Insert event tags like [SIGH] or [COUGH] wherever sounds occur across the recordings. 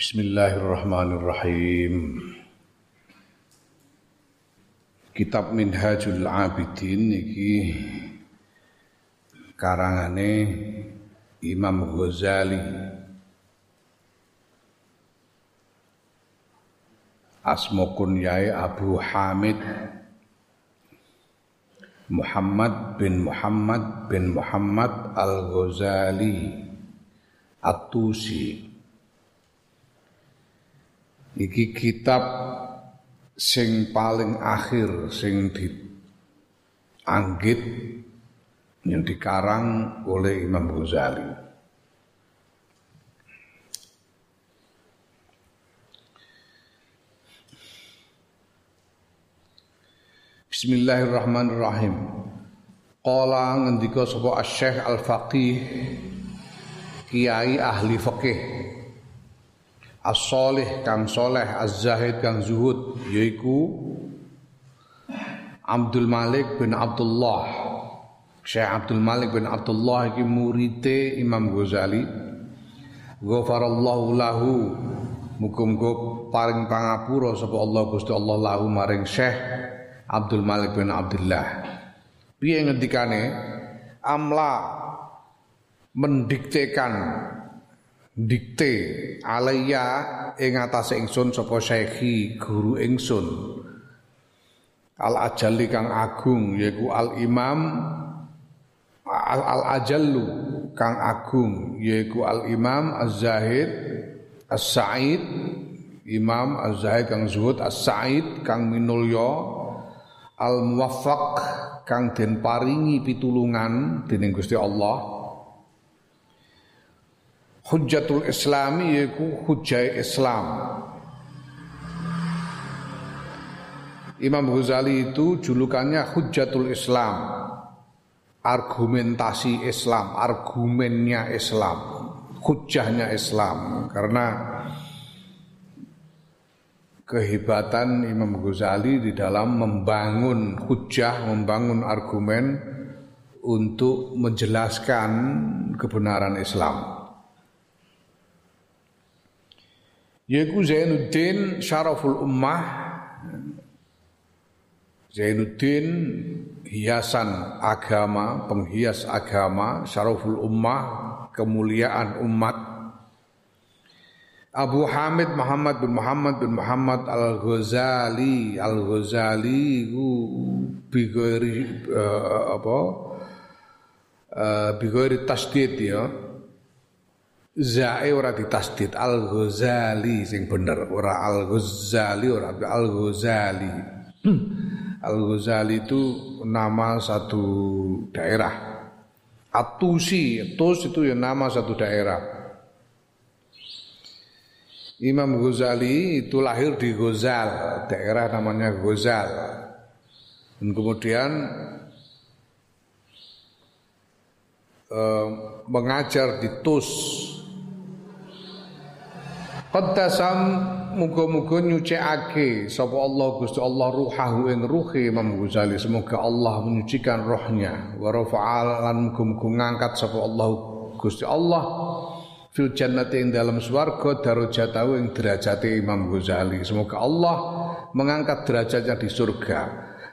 Bismillahirrahmanirrahim. Kitab Minhajul Abidin iki karangane Imam Ghazali. Asma kunyai Abu Hamid Muhammad bin Muhammad bin Muhammad Al-Ghazali At-Tusi Iki kitab sing paling akhir sing dianggit yang dikarang oleh Imam Ghazali. Bismillahirrahmanirrahim. Qala ngendika sapa Asy-Syaikh Al-Faqih Kiai ahli fikih as-solih kang soleh az-zahid kang zuhud yaiku Abdul Malik bin Abdullah. Syekh Abdul Malik bin Abdullah iki murite Imam Ghazali. Ghafarallahu lahu. Muga-muga paring pangapura sapa Allah Gusti Allah lahu maring Syekh Abdul Malik bin Abdullah. Piye ngendikane? Amla mendiktekan dikte alaya ing atase ingsun sapa syekhi guru ingsun. Al ajali kang agung yaiku al imam al, al ajallu kang agung yaiku al imam az zahid as said imam az zahid kang zuhud as said kang minulya al muwaffaq kang den paringi pitulungan dening Gusti Allah Hujjatul Islami yaiku hujjah Islam. Imam Ghazali itu julukannya Hujjatul Islam. Argumentasi Islam, argumennya Islam, hujjahnya Islam karena kehebatan Imam Ghazali di dalam membangun hujjah, membangun argumen untuk menjelaskan kebenaran Islam. Yaiku Zainuddin Syaraful Ummah Zainuddin hiasan agama, penghias agama, Syaraful Ummah, kemuliaan umat. Abu Hamid Muhammad bin Muhammad bin Muhammad Al-Ghazali Al-Ghazali ku bigori uh, apa uh, bigori tasdid ya Zae ora ditasdid Al Ghazali sing bener ora Al Ghazali ora Al Ghazali. Hmm. Al Ghazali itu nama satu daerah. Atusi, Tus itu ya nama satu daerah. Imam Ghazali itu lahir di Ghazal, daerah namanya Ghazal. Dan kemudian eh, mengajar di Tus Qaddasam muga-muga nyucikake sapa Allah Gusti Allah ruhahu ing ruhi Imam Ghazali. Semoga Allah menyucikan rohnya. Wa rafa'al lan muga-muga ngangkat sapa Allah Gusti Allah. Fil jannati ing dalam swarga darajatahu ing derajate Imam Ghazali. Semoga Allah mengangkat derajatnya di surga.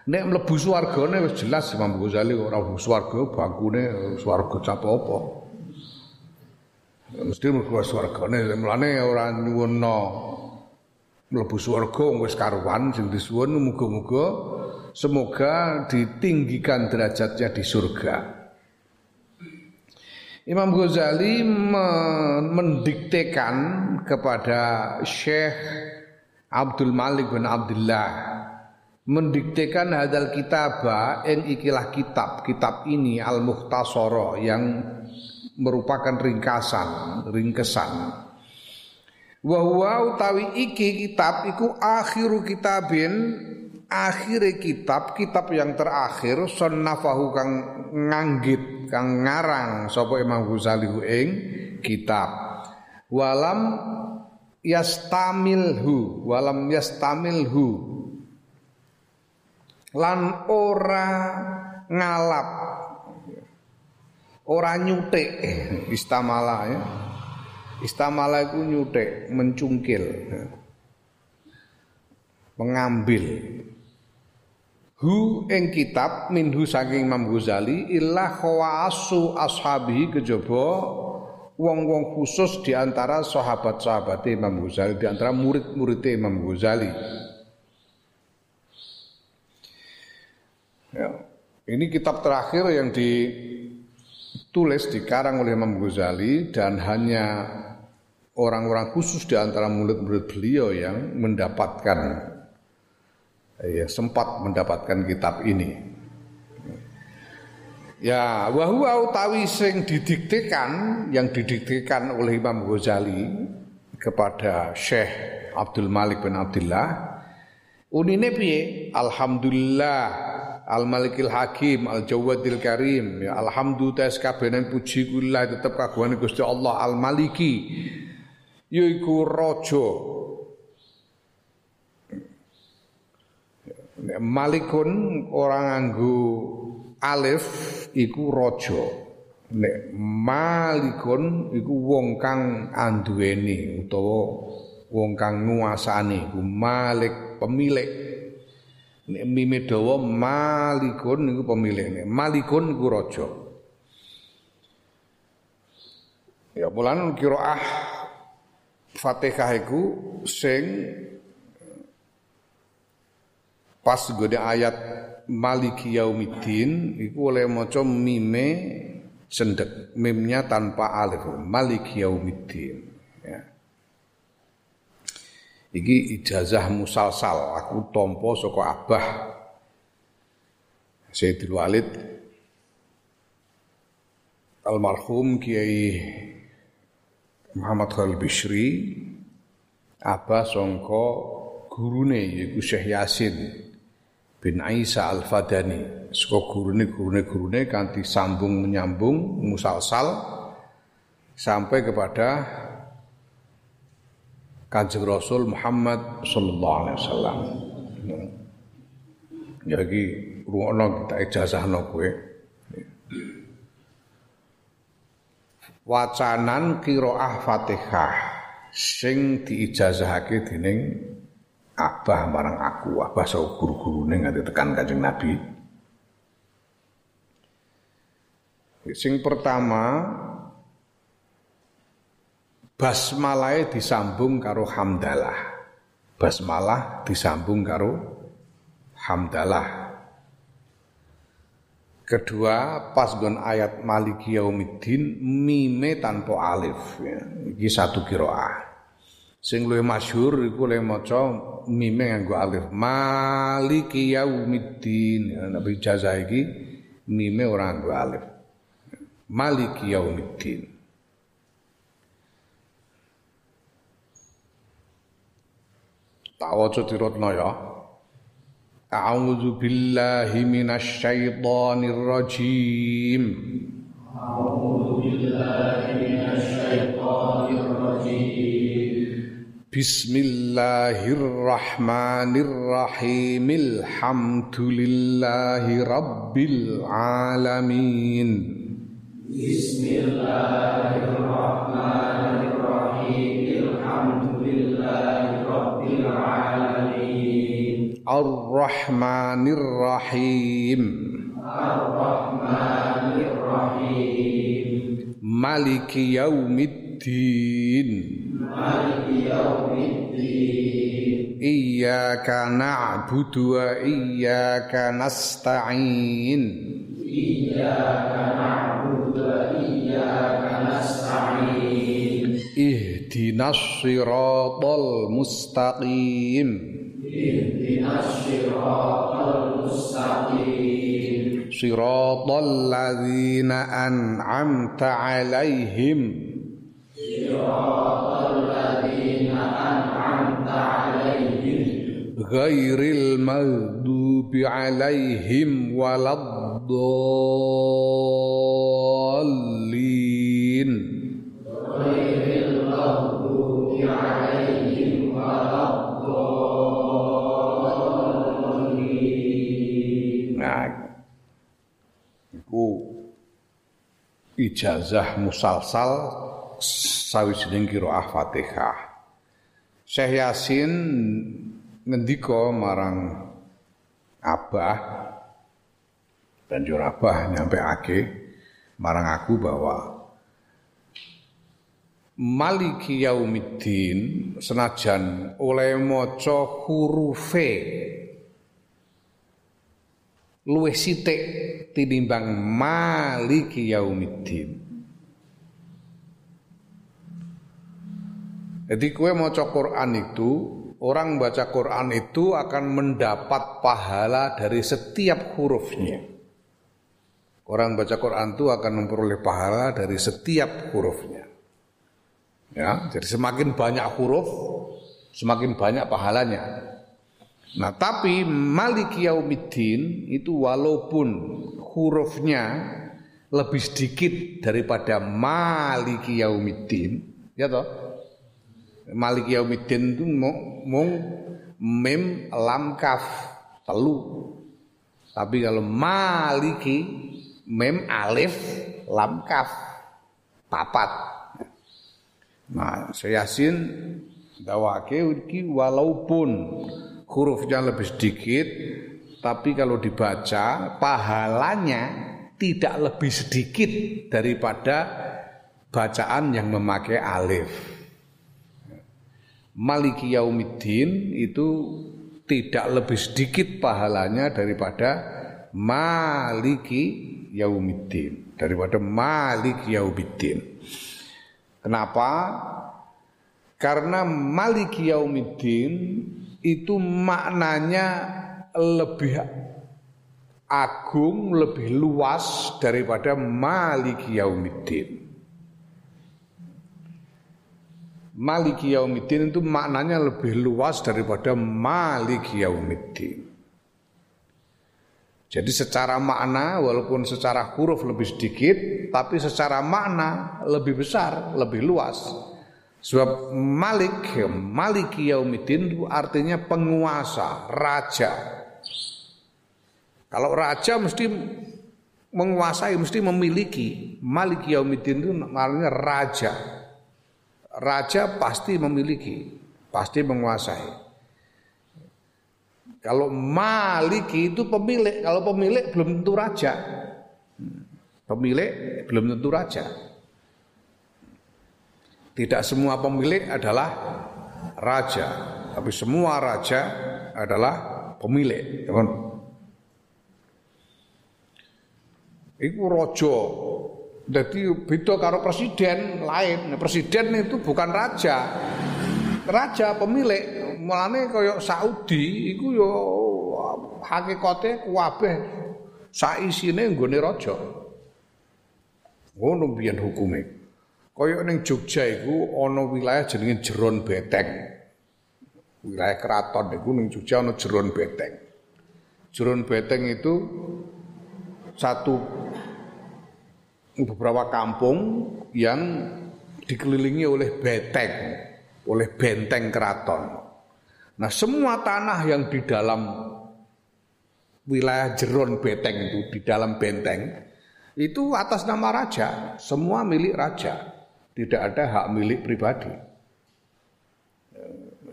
Nek mlebu swargane wis jelas Imam Ghazali ora mlebu swarga bangkune swarga cap apa mesti mlebu swargane. Mulane ora nyuwunno mlebu swarga wis karuan sing disuwun. Muga-muga semoga ditinggikan derajatnya di surga. Imam Ghazali mendiktekan kepada Syekh Abdul Malik bin Abdullah mendiktekan hadal kitabah en ikilah kitab. Kitab ini al muhtasara yang merupakan ringkasan, ringkesan. Wa huwa utawi iki kitab iku akhiru kitabin akhir kitab kitab yang terakhir sunnafahu kang nganggit kang ngarang sapa Imam Ghazali ing kitab walam yastamilhu walam yastamilhu lan ora ngalap ora nyutik istamala ya Istamala iku nyutik, mencungkil. Mengambil. Hu ing kitab minhu saking Imam Ghazali illa khawasu ashabi kejaba wong-wong khusus di antara sahabat-sahabat Imam Ghazali, di antara murid-murid Imam Ghazali. Ya. Ini kitab terakhir yang ditulis dikarang oleh Imam Ghazali dan hanya orang-orang khusus di antara murid-murid beliau yang mendapatkan ya sempat mendapatkan kitab ini. Ya, wahwa utawi sing didiktekan yang didiktekan oleh Imam Ghazali kepada Syekh Abdul Malik bin Abdullah unine piye? Alhamdulillah Al Malikil Hakim, Al Jawadil Karim, ya alhamdulillah kabehane puji kula tetep kagungane Gusti Allah Al Maliki. Yaiku raja. Malikun orang nganggo alif iku raja. Nek malikun iku wong kang anduweni utawa wong kang nguasani, iku malik pemilik. Nek mime dawa malikun niku pemilikne. Malikun niku raja. Ya mulan qiraah Fatihah iku sing pas gede ayat Maliki Yaumiddin iku oleh maca mime cendek mimnya tanpa alif Maliki Yaumiddin Iki ijazah musalsal, aku tompo saka Abah Sayyidul Walid almarhum Kiai Muhammad Khalil Bishri Abah sangka gurune yaiku Syekh Yasin bin Isa Al-Fadani. Saka gurune gurune gurune kanthi sambung menyambung musalsal sampai kepada Kanjeng Rasul Muhammad sallallahu alaihi wasallam. Ya iki kita ijazahno kowe. Wacanan qiraah Fatihah sing diijazahake dening Abah marang aku, Abah sau guru-gurune nganti tekan Kanjeng Nabi. Sing pertama basmalah disambung karo hamdalah. Basmalah disambung karo hamdalah. Kedua, pas gon ayat Maliki Yaumiddin mime tanpa alif ya. Iki satu kiroah. Sing luwih masyhur iku le maca mime nganggo alif. Maliki Yaumiddin. Ya, Nabi ijazah iki mime ora nganggo alif. Maliki Yaumiddin. Tak waca dirotno ya. A'udzu billahi minasy syaithanir rajim. A'udzu billahi minasy syaithanir rajim. Bismillahirrahmanirrahim. Alhamdulillahi rabbil alamin. Bismillahirrahmanirrahim. Ar-Rahmanir Rahim Ar-Rahmanir Rahim Maliki Yaumiddin. Maliki Yaumiddin. Iyyaka na'budu wa iyyaka nasta'in. Iyyaka na'budu wa iyyaka nasta'in اهدنا الصراط المستقيم. صراط الذين أنعمت عليهم. صراط الذين أنعمت عليهم غير المغضوب عليهم ولا الضالين. Iku ijazah musalsal sawijining qiraah Fatihah. Syekh Yasin ngendika marang Abah dan Abah nyampe ake marang aku bahwa Maliki yaumiddin senajan oleh maca hurufe luwih sithik tinimbang maliki yaumiddin Jadi kue maca Quran itu, orang baca Quran itu akan mendapat pahala dari setiap hurufnya. Orang baca Quran itu akan memperoleh pahala dari setiap hurufnya. Ya, jadi semakin banyak huruf, semakin banyak pahalanya. Nah, tapi Maliki Yaumiddin itu walaupun hurufnya lebih sedikit daripada Maliki Yaumiddin, ya toh? Malik Yaumiddin itu mung mim lam kaf telu. Tapi kalau Maliki mim alif lam kaf papat. Nah, saya Yasin dawake walaupun hurufnya lebih sedikit tapi kalau dibaca pahalanya tidak lebih sedikit daripada bacaan yang memakai alif. Maliki Yaumiddin itu tidak lebih sedikit pahalanya daripada Maliki Yaumiddin daripada Maliki Yaumiddin. Kenapa? Karena Maliki Yaumiddin itu maknanya lebih agung, lebih luas daripada Maliki Yaumiddin. Maliki Yaumiddin itu maknanya lebih luas daripada Maliki Yaumiddin. Jadi secara makna walaupun secara huruf lebih sedikit tapi secara makna lebih besar, lebih luas. Sebab Malik, Maliki Yaumiddin itu artinya penguasa, raja. Kalau raja mesti menguasai, mesti memiliki. Maliki Yaumiddin itu artinya raja raja pasti memiliki, pasti menguasai. Kalau maliki itu pemilik, kalau pemilik belum tentu raja. Pemilik belum tentu raja. Tidak semua pemilik adalah raja, tapi semua raja adalah pemilik. Iku rojo jadi beda karo presiden lain. Nah, presiden itu bukan raja. Raja pemilik. Mulane kaya Saudi iku yo hakikate kuwabeh saisine nggone raja. Ngono biyen hukume. Kaya ning Jogja iku ana wilayah jenenge Jeron Beteng. Wilayah keraton iku ning Jogja ana Jeron Beteng. Jeron Beteng itu satu beberapa kampung yang dikelilingi oleh benteng, oleh benteng keraton. Nah, semua tanah yang di dalam wilayah Jeron Benteng itu di dalam benteng itu atas nama raja, semua milik raja. Tidak ada hak milik pribadi.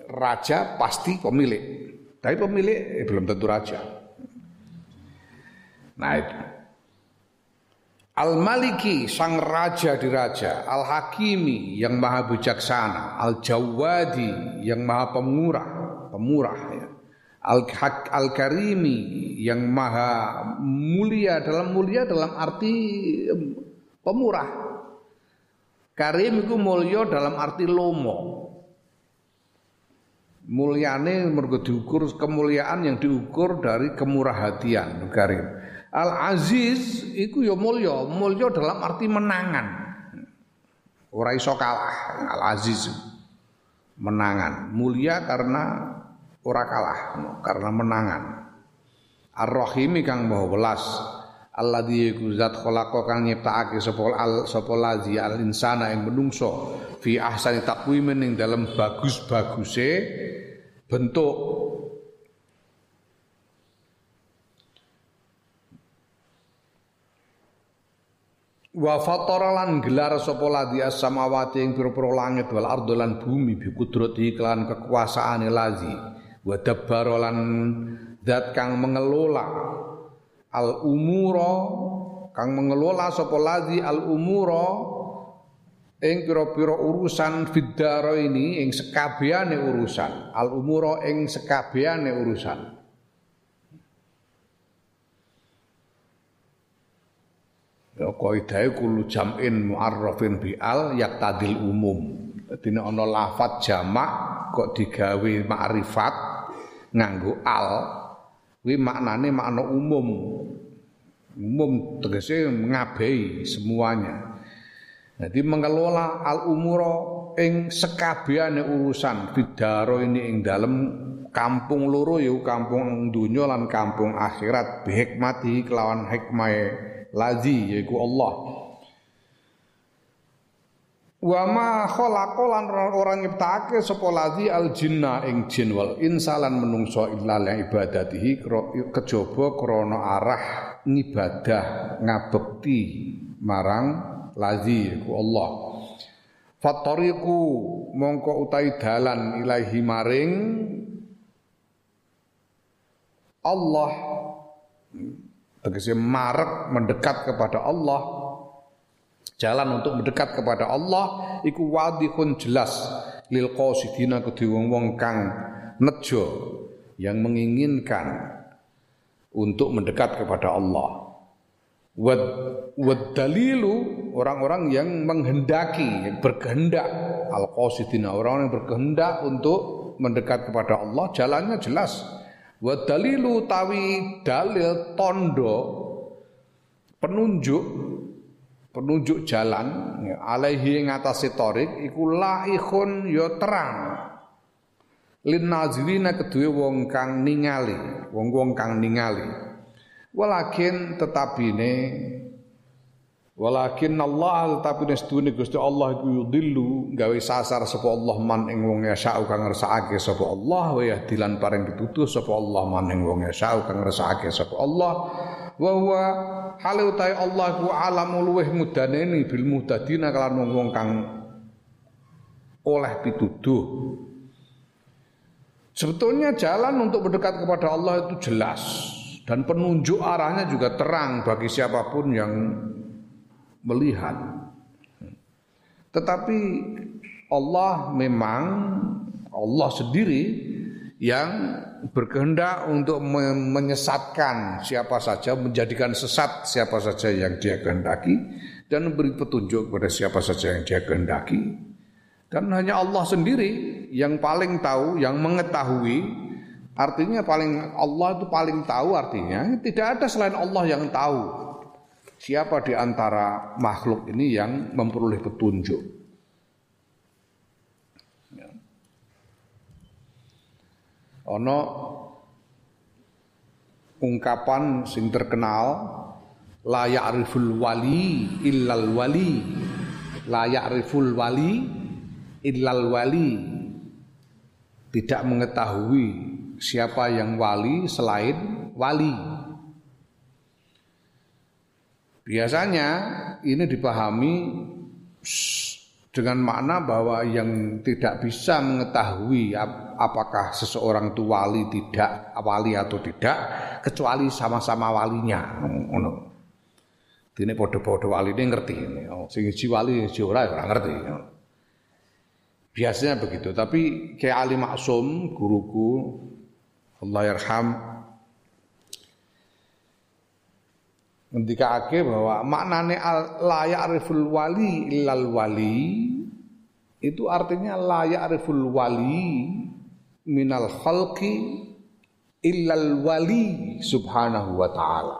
Raja pasti pemilik, tapi pemilik eh, belum tentu raja. Nah itu. Al-Maliki sang raja di raja, Al-Hakimi yang maha bijaksana, Al-Jawadi yang maha pemurah, pemurah ya. Al-Karimi yang maha mulia dalam mulia dalam arti pemurah. Karim itu mulia dalam arti lomo. Mulyane mergo diukur kemuliaan yang diukur dari kemurah hatian karim. Al Aziz iku ya mulya, mulya dalam arti menangan. Ora iso kalah Al Aziz. Menangan, mulia karena ora kalah, karena menangan. Ar-Rahim kang maha welas. Alladzi iku zat khalaqa kang nyiptakake sapa al sapa lazi al insana ing menungso. Fi ahsani taqwimin ing dalam bagus-baguse bentuk. Wa fatara gelar sapa ladhi as-samawati ing pira-pira langit wal ardo lan bumi bi kudrati kelan kekuasaane lazi. Wa zat kang mengelola al umura kang mengelola sapa ladhi al umura ing pira-pira urusan fiddaro ini ing sekabehane urusan al umura ing sekabehane urusan Ya kaidahe kullu jam'in mu'arrafin bi al yaktadil umum. Nek ana lafat jamak kok digawe ma'rifat nganggo al kuwi maknane makna umum. Umum tegese ngabehi semuanya. Jadi mengelola al umuro ing sekabehane urusan bidaro ini ing dalem kampung loro ya kampung dunya lan kampung akhirat bihikmati kelawan hikmahe lazi yaiku Allah wa ma khalaqalan orang nyiptake sapa lazi al jinna ing jin wal insalan menungso illa li ibadatihi kejaba krana arah ngibadah ngabekti marang lazi yaiku Allah. Fatoriku mongko utai dalan ilahi maring Allah. Tegese marek mendekat kepada Allah jalan untuk mendekat kepada Allah iku wadihun jelas lil qasidina kedhe wong-wong kang nejo yang menginginkan untuk mendekat kepada Allah. Wad, wad dalilu orang-orang yang menghendaki yang berkehendak al qasidina orang yang berkehendak untuk mendekat kepada Allah jalannya jelas. Wa dalilu tawi dalil tondo penunjuk penunjuk jalan ya, alaihi ing atase torik iku laikun ya terang. Lin nazirina kedue wong kang ningali wong-wong kang ningali. Walakin tetapine Walakin Allah tapi nestune Gusti Allah iku yudillu gawe sasar sapa Allah man ing wong yasau kang ngersakake sapa Allah wa yahdilan paring pitutuh sapa Allah man ing wong yasau kang ngersakake sapa Allah wa huwa hale utahe Allah ku alamu luweh mudaneni bil muhtadina kalan wong-wong kang oleh pituduh Sebetulnya jalan untuk mendekat kepada Allah itu jelas dan penunjuk arahnya juga terang bagi siapa pun yang melihat. Tetapi Allah memang Allah sendiri yang berkehendak untuk menyesatkan siapa saja, menjadikan sesat siapa saja yang dia kehendaki dan memberi petunjuk kepada siapa saja yang dia kehendaki. Dan hanya Allah sendiri yang paling tahu, yang mengetahui artinya paling Allah itu paling tahu artinya tidak ada selain Allah yang tahu Siapa di antara makhluk ini yang memperoleh petunjuk? Ono ungkapan sing terkenal la ya'riful wali illal wali. La ya'riful wali illal wali. Tidak mengetahui siapa yang wali selain wali. Biasanya ini dipahami dengan makna bahwa yang tidak bisa mengetahui apakah seseorang itu wali tidak wali atau tidak kecuali sama-sama walinya ngono. Dene padha-padha waline ngerti ini. Oh, sing siji wali sing ora ora ngerti. Biasanya begitu, tapi kayak Ali Maksum guruku Allah yarham ngendikake bahwa maknane layak ariful wali illal wali itu artinya layak ariful wali minal khalqi illal wali subhanahu wa ta'ala.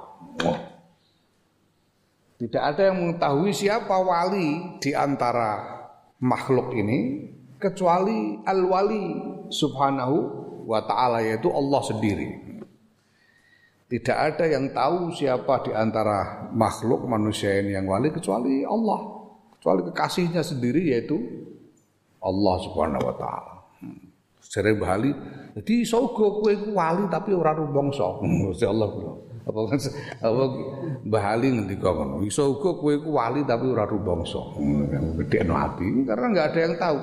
Tidak ada yang mengetahui siapa wali di antara makhluk ini kecuali al-wali subhanahu wa ta'ala yaitu Allah sendiri. Tidak ada yang tahu siapa di antara makhluk manusia ini yang wali kecuali Allah. Kecuali kekasihnya sendiri yaitu Allah Subhanahu wa taala. Sere Bali, jadi sogo kowe wali tapi ora rumangsa. Gusti [LAUGHS] Allah kula. Apa apa Mbah Ali ngendika ngono. Iso uga kowe iku wali tapi ora rumangsa. Gedekno ati karena enggak ada yang tahu.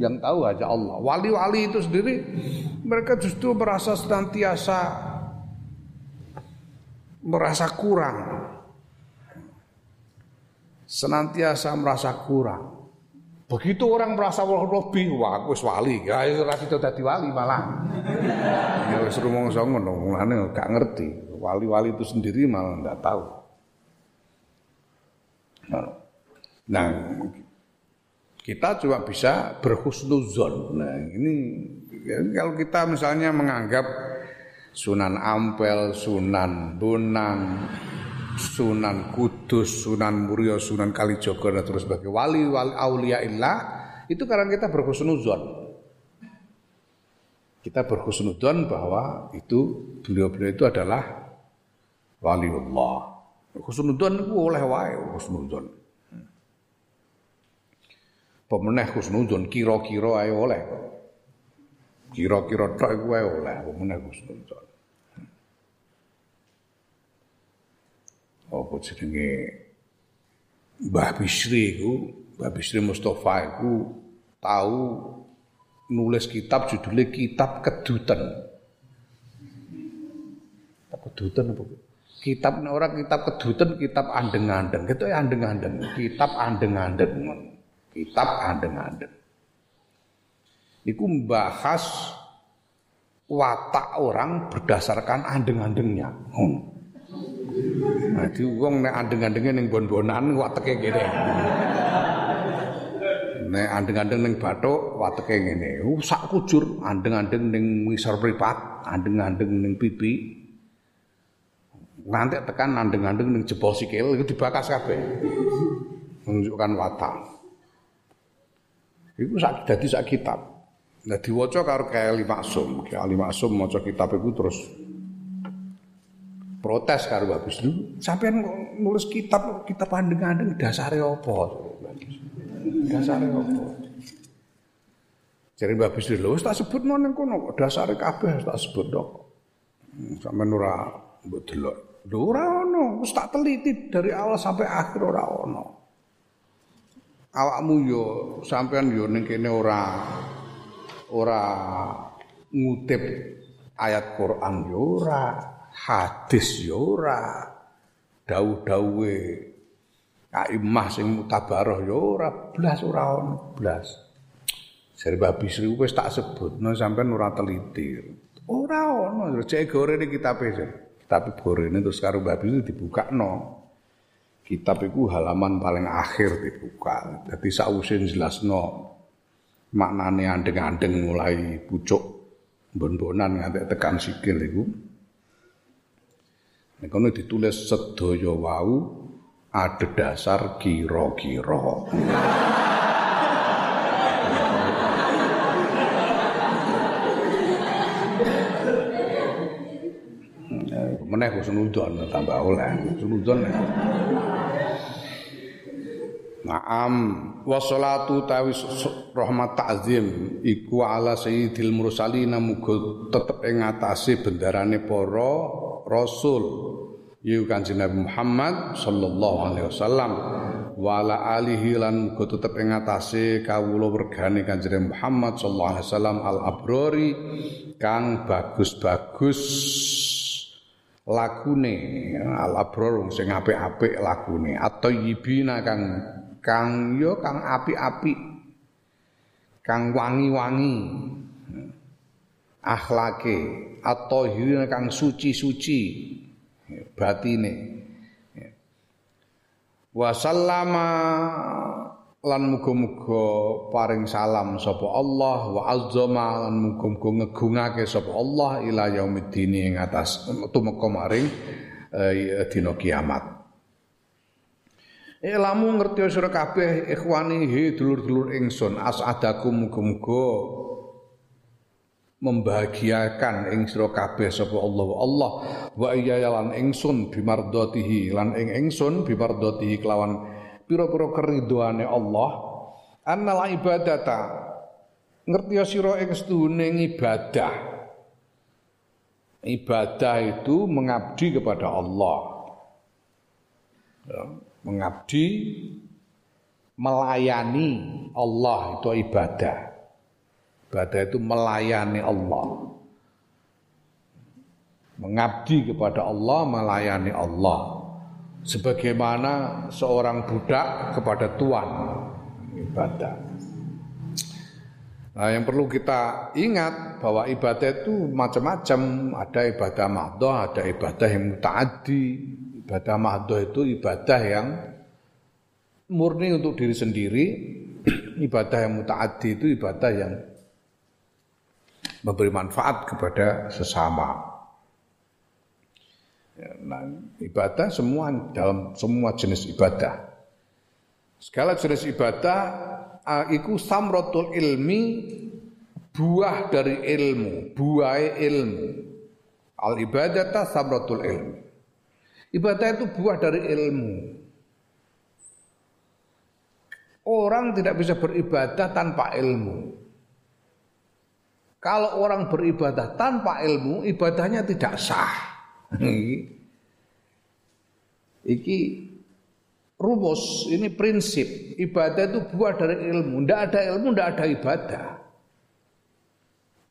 Yang tahu aja Allah. Wali-wali itu sendiri mereka justru merasa senantiasa merasa kurang. Senantiasa merasa kurang. Begitu orang merasa lebih, wah aku wali, ya ora itu dadi wali malah. [LAUGHS] Ya wis rumangsa ngono, mulane gak ngerti. Wali-wali itu sendiri malah enggak tahu. Nah, kita cuma bisa berhusnuzon. Nah, ini ya, kalau kita misalnya menganggap Sunan Ampel, Sunan Bonang, Sunan Kudus, Sunan Muria, Sunan Kalijogo dan terus sebagai wali wali aulia illah itu karena kita berhusnuzon. Kita berhusnuzon bahwa itu beliau-beliau itu adalah waliullah. Husnuzon itu oleh wae husnuzon. Pemeneh husnuzon kira-kira ae oleh. Kira-kira tok iku wae oleh pemeneh husnuzon. apa jenenge Mbah Bisri iku, Mbah Bisri Mustafa iku tahu nulis kitab judulnya Kitab Kedutan. Kitab Kedutan apa? Kitab orang kitab kedutan, kitab andeng-andeng. Gitu ya andeng-andeng. Kitab andeng-andeng. Kitab andeng-andeng. Iku membahas watak orang berdasarkan andeng-andengnya. Hmm. Dadi wong nek andeng-andenge ning bon-bonan wateke ngene. Nek andeng-andeng ning bathuk wateke ngene. Uh, sak kujur andeng-andeng ning ngisor pripat, andeng-andeng ning pipi. Nanti tekan andeng-andeng ning jebol sikil itu dibakas kabeh. Menunjukkan watak. Iku sak dadi sak kitab. Nah diwaca karo Ali Maksum. Ali Maksum maca kitab iku terus protes karo bagus dulu sampean nulis kitab kitab pandeng-andeng dasare apa? Dasare apa? Jadi bagus dulu tak sebut nang kono dasare kabeh tak sebut dok sampean ora mbok delok. Lho ono tak teliti dari awal sampai akhir ora ono. Awakmu yo sampean yo ning kene ora ora ngutip ayat Quran yo ora hadis ya ora dawuh-dawuhe kaimah sing mutabaroh ya ora blas ora ono blas Jare babi Sri wis tak sebutno sampean ora teliti. Ora ono, cek gorene kitabe. Kitab gorene terus karo itu dibukakno. Kitab iku halaman paling akhir dibuka. Dadi sakwise jelasno maknane andeng-andeng mulai pucuk bon-bonan nganti tekan sikil iku. Nek ditulis sedaya wau ada dasar kira-kira. Meneh husnudon tambah oleh husnudon. Naam. Wassalatu tawi rahmat ta'zim. Iku ala sayyidil mursalin muga tetep ing atase bendarane para rasul. Yu kanjeng Nabi Muhammad sallallahu alaihi wasallam. Wa ala alihi lan muga tetep ing atase kawula wergane kanjeng Muhammad sallallahu alaihi wasallam al abrori kang bagus-bagus lakune. Al abror sing apik-apik lakune. Atau yibina kang kang yo kang api-api kang wangi-wangi. Akhlake. Atau kang suci-suci. Batine. Wa sallama lan muga-muga paring salam sapa Allah. Wa azzama lan muga-muga ngegungake sapa Allah ila yaumiddin ing atas tumeka maring eh, dina kiamat Elamu ngerti sira kabeh ikhwani he dulur-dulur ingsun. Asadakum muga-muga membahagiakan ing sira kabeh sapa Allah. Allah wa iya lan ingsun bimardatihi lan ing ingsun bimardatihi kelawan pira-pira keridhoane Allah. Annal ibadata ngerti sira ing sedune ibadah ibadah itu mengabdi kepada Allah. Ya, mengabdi melayani Allah itu ibadah. Ibadah itu melayani Allah. Mengabdi kepada Allah, melayani Allah. Sebagaimana seorang budak kepada tuan ibadah. Nah, yang perlu kita ingat bahwa ibadah itu macam-macam. Ada ibadah mahdoh, ada ibadah yang mutaaddi. Ibadah mahdoh itu ibadah yang murni untuk diri sendiri. [CLEARS THROAT] ibadah yang mutaaddi itu ibadah yang memberi manfaat kepada sesama. Ya, nah, ibadah semua dalam semua jenis ibadah. Segala jenis ibadah iku samratul ilmi buah dari ilmu, buah ilmu. Al ibadata samratul ilmi. Ibadah itu buah dari ilmu. Orang tidak bisa beribadah tanpa ilmu. Kalau orang beribadah tanpa ilmu, ibadahnya tidak sah. [LAUGHS] Iki rumus, ini prinsip. Ibadah itu buah dari ilmu. Tidak ada ilmu, tidak ada ibadah.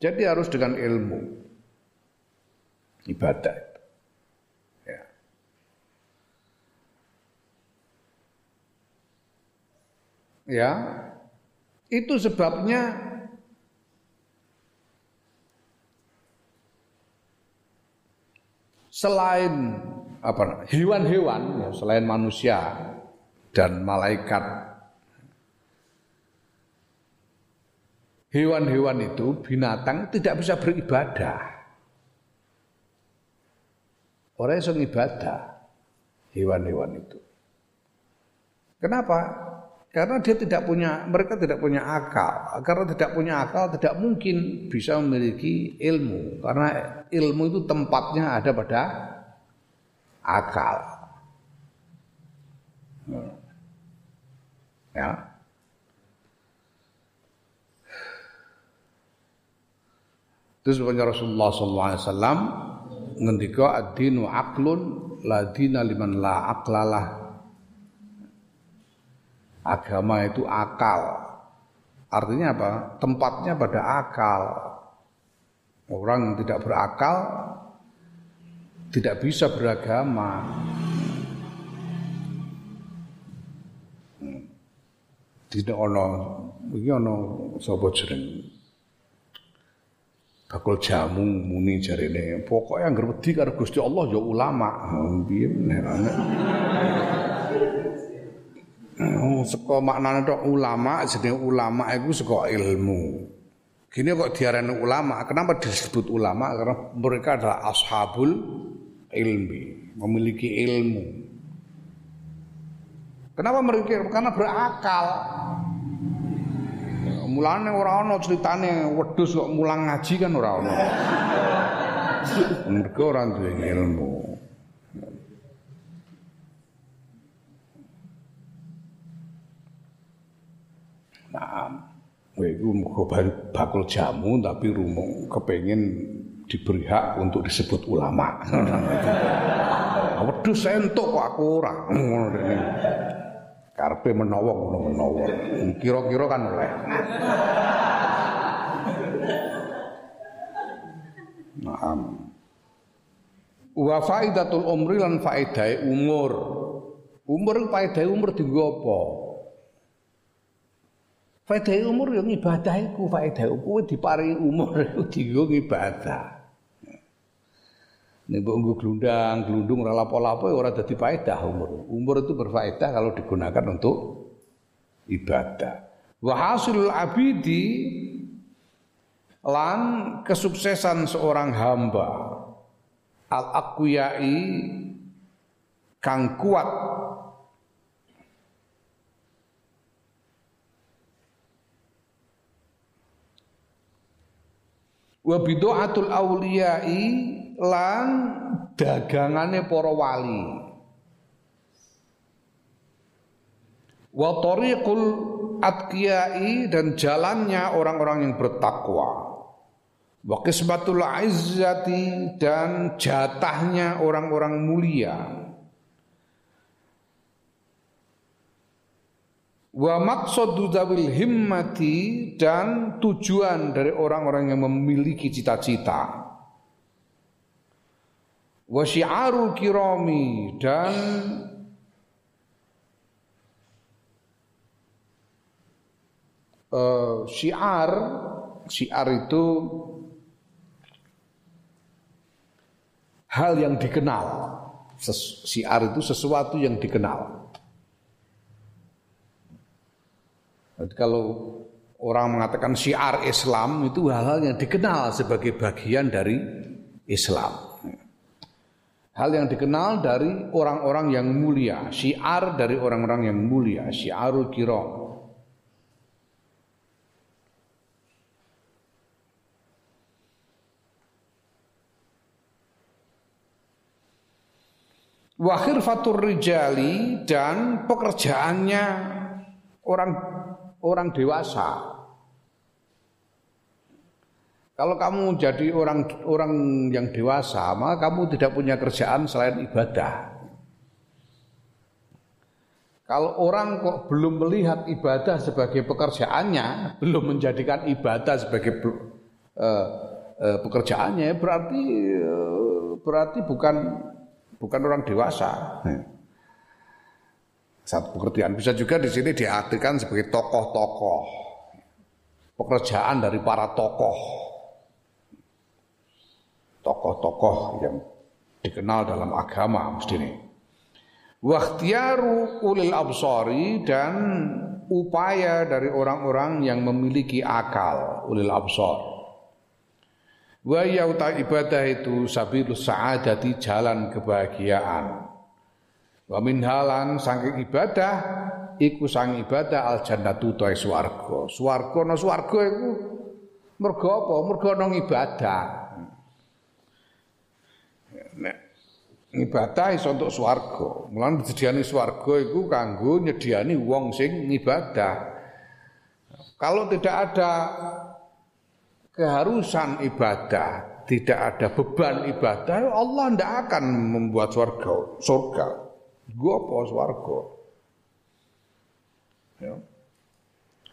Jadi harus dengan ilmu. Ibadah. Ya. Ya. Itu sebabnya selain apa hewan-hewan ya, selain manusia dan malaikat hewan-hewan itu binatang tidak bisa beribadah. Orang yang ibadah hewan-hewan itu. Kenapa karena dia tidak punya mereka tidak punya akal. Karena tidak punya akal tidak mungkin bisa memiliki ilmu. Karena ilmu itu tempatnya ada pada akal. Ya. Terus Rasulullah sallallahu alaihi wasallam ngendika ad-dinu aqlun la dina liman la aqlalah Agama itu akal. Artinya apa? Tempatnya pada akal. Orang yang tidak berakal tidak bisa beragama. Tidak ono iki ono sapa jeneng bakul jamu muni jarene pokoknya yang wedi karo Gusti Allah ya ulama piye Oh, saka maknane tok ulama jenenge ulama iku saka ilmu. Gini kok diarani ulama, kenapa disebut ulama? Karena mereka adalah ashabul ilmi, memiliki ilmu. Kenapa mereka? Karena berakal. Mulane ora ana critane wedhus kok mulang ngaji kan ora ana. Mereka ora duwe ilmu. Nah, itu muga bakul jamu tapi rumong kepengen diberi hak untuk disebut ulama. Nah, wedhus entuk kok aku ora. Karpe menawa ngono. Kira-kira kan oleh. Naam. Wa faidatul umri lan faedahe umur. Umur faedahe umur dienggo apa? Faedah umur yang ibadah iku faedah kowe diparingi umur [LAUGHS] iku dienggo ibadah. Nek mbok glundang, glundung ora lapo-lapo ya ora dadi faedah umur. Umur itu berfaedah kalau digunakan untuk ibadah. Wa hasilul abidi lan kesuksesan seorang hamba al aqwiyai kang kuat wa bid'atul auliyai lan dagangane para wali wa tariqul atqiyai dan jalannya orang-orang yang bertakwa Wa qismatul izzati dan jatahnya orang-orang mulia. Wa maqsadu dzawil himmati dan tujuan dari orang-orang yang memiliki cita-cita. Wa syiarul kirami dan uh, syiar syiar itu hal yang dikenal. Ses, siar itu sesuatu yang dikenal. Jadi kalau orang mengatakan syiar Islam itu hal-hal yang dikenal sebagai bagian dari Islam. Hal yang dikenal dari orang-orang yang mulia, syiar dari orang-orang yang mulia, syiarul kiram. Wahir fatur rijali dan pekerjaannya orang orang dewasa. Kalau kamu jadi orang orang yang dewasa, maka kamu tidak punya kerjaan selain ibadah. Kalau orang kok belum melihat ibadah sebagai pekerjaannya, belum menjadikan ibadah sebagai uh, uh, pekerjaannya, berarti uh, berarti bukan bukan orang dewasa. Satu pekerjaan bisa juga di sini diartikan sebagai tokoh-tokoh, pekerjaan dari para tokoh, tokoh-tokoh yang dikenal dalam agama mesti ini. Wakhtiaru ulil absari dan upaya dari orang-orang yang memiliki akal ulil absar Wa yauta ibadah itu sabilus sa'adati jalan kebahagiaan. Wa min halan ibadah iku sang ibadah al jannatu ta swarga. Swarga no swarga iku mergo apa? Mergo ana ibadah. Nek ibadah iso untuk swarga. Mulan disediani swarga iku kanggo nyediani wong sing ngibadah. Kalau tidak ada keharusan ibadah, tidak ada beban ibadah, Allah tidak akan membuat surga. Surga. Apa surga? Ya.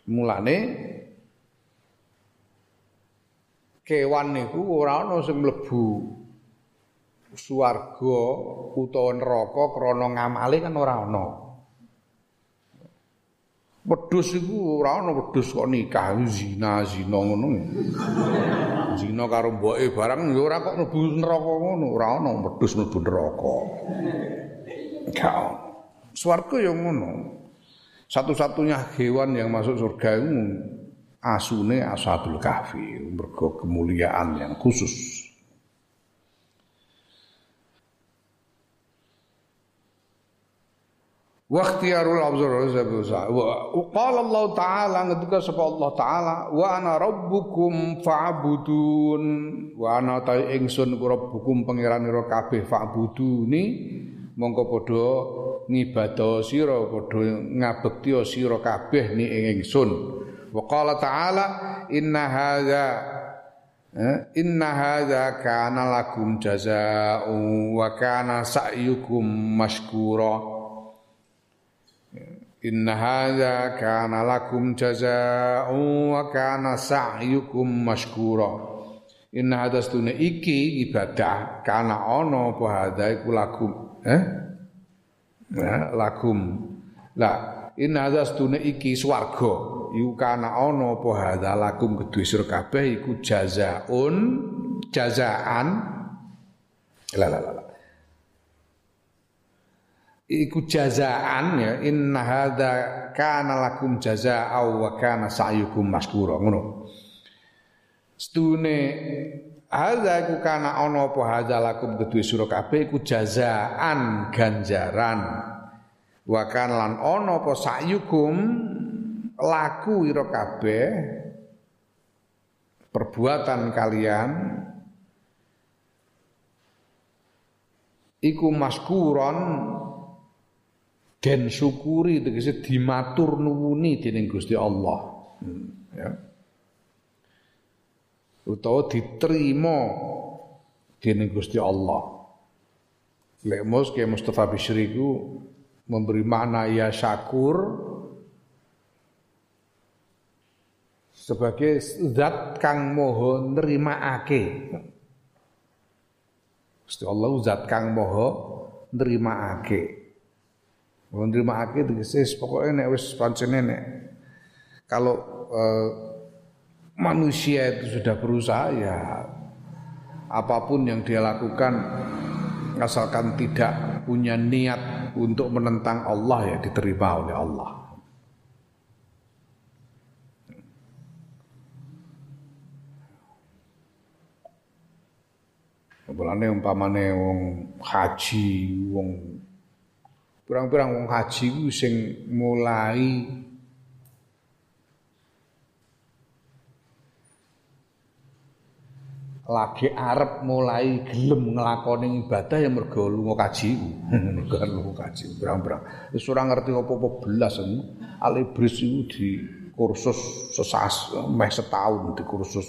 Mulane kewan niku ora ana sing mlebu swarga utawa neraka krana ngamale kan ora ana. Wedhus iku ora ana wedhus kok nikah zina zina ngono. Zina karo mboke barang ya ora kok mlebu neraka ngono, ora ana wedhus mlebu neraka. Gak Swarga ya ngono. Satu-satunya hewan yang masuk surga itu asune ashabul kahfi, mergo kemuliaan yang khusus. wa ikhtiyarul abzar wa qala Allah taala ngendika sapa Allah taala wa ana rabbukum fa'budun wa ana ta ingsun rabbukum pangeranira kabeh fa'buduni mongko padha ngibadah sira padha ngabekti sira kabeh ni ing ingsun. Wa taala inna hadza eh, inna hadza kana lakum jazaa'un wa kana sa'yukum mashkura. Inna hadza kana lakum jazaa'un wa kana sa'yukum mashkura. Inna hadza stune iki ibadah kana ana apa hadza iku lakum eh? Nah, lakum la inna hadza stune iki swarga. Iku kana ana apa hadza lakum kedue sira kabeh iku jazaa'un jazaan. La la la iku jazaan ya inna hadza kana lakum jazaa'u wa kana sa'yukum maskura ngono. Stune hadza iku kana ana apa hadza lakum kedue sira kabeh iku jazaan ganjaran wa kana lan ana apa sa'yukum laku ira kabeh perbuatan kalian iku maskuron den syukuri tegese dimatur nuwuni dening Gusti Allah. Hmm, ya. Utawa diterima dening Gusti Allah. Lek mus ke Mustafa Bishri ku memberi makna ya syakur sebagai zat kang moho nerimaake. Gusti Allah zat kang moho nerimaake. Nerimaake tegese pokoknya nek wis pancene nek kalau eh, manusia itu sudah berusaha ya apa pun yang dia lakukan asalkan tidak punya niat untuk menentang Allah ya diterima oleh Allah. Mulane umpamane wong haji, wong pirang-pirang wong haji ku sing mulai lagi arep mulai gelem nglakoni ibadah ya mergo lunga kaji. [LAUGHS] mergo lunga kaji berang-berang. Wis ora ngerti apa-apa belas alibris iku di kursus sesas meh setahun di kursus.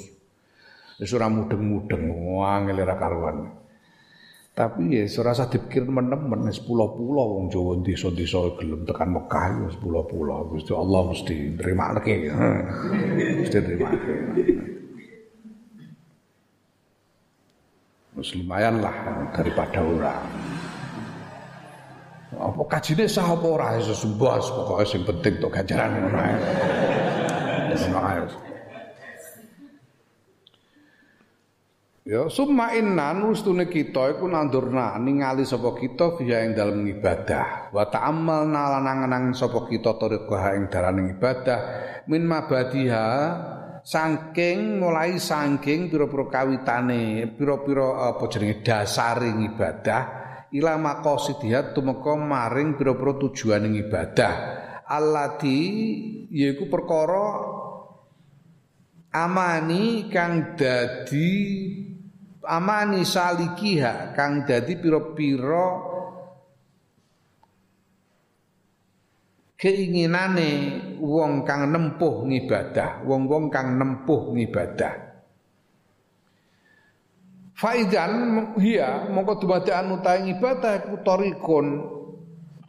Wis ora mudeng-mudeng angel ora karuan. Tapi ya ora usah dipikir menem-men wis pulau-pulau wong Jawa desa-desa gelem tekan Mekah wis pulau-pulau. Gusti Allah mesti nrimakake. [LAUGHS] Mesti nrimakake. Terus lumayan lah daripada orang. Apa kajine sah apa ora? Iso sembah pokoke sing penting tok ganjaran ngono. Ya summa innan ustune kita iku nandurna ningali sapa kita fiha ing dalem ibadah. Wa ta'ammalna lan nangan sapa kita tariqah ing dalem ibadah. Min mabadiha saking mulai saking pira-pira kawitane pira-pira apa jenenge dasaring ibadah ila maqasidihat tumeka maring pira-pira tujuaning ibadah allati yaiku perkara amani kang dadi amani salikiha kang dadi pira-pira keinginane wong kang nempuh ngibadah, wong-wong kang nempuh ngibadah. Faidan hiya mongko dumadakan utahe ibadah iku torikun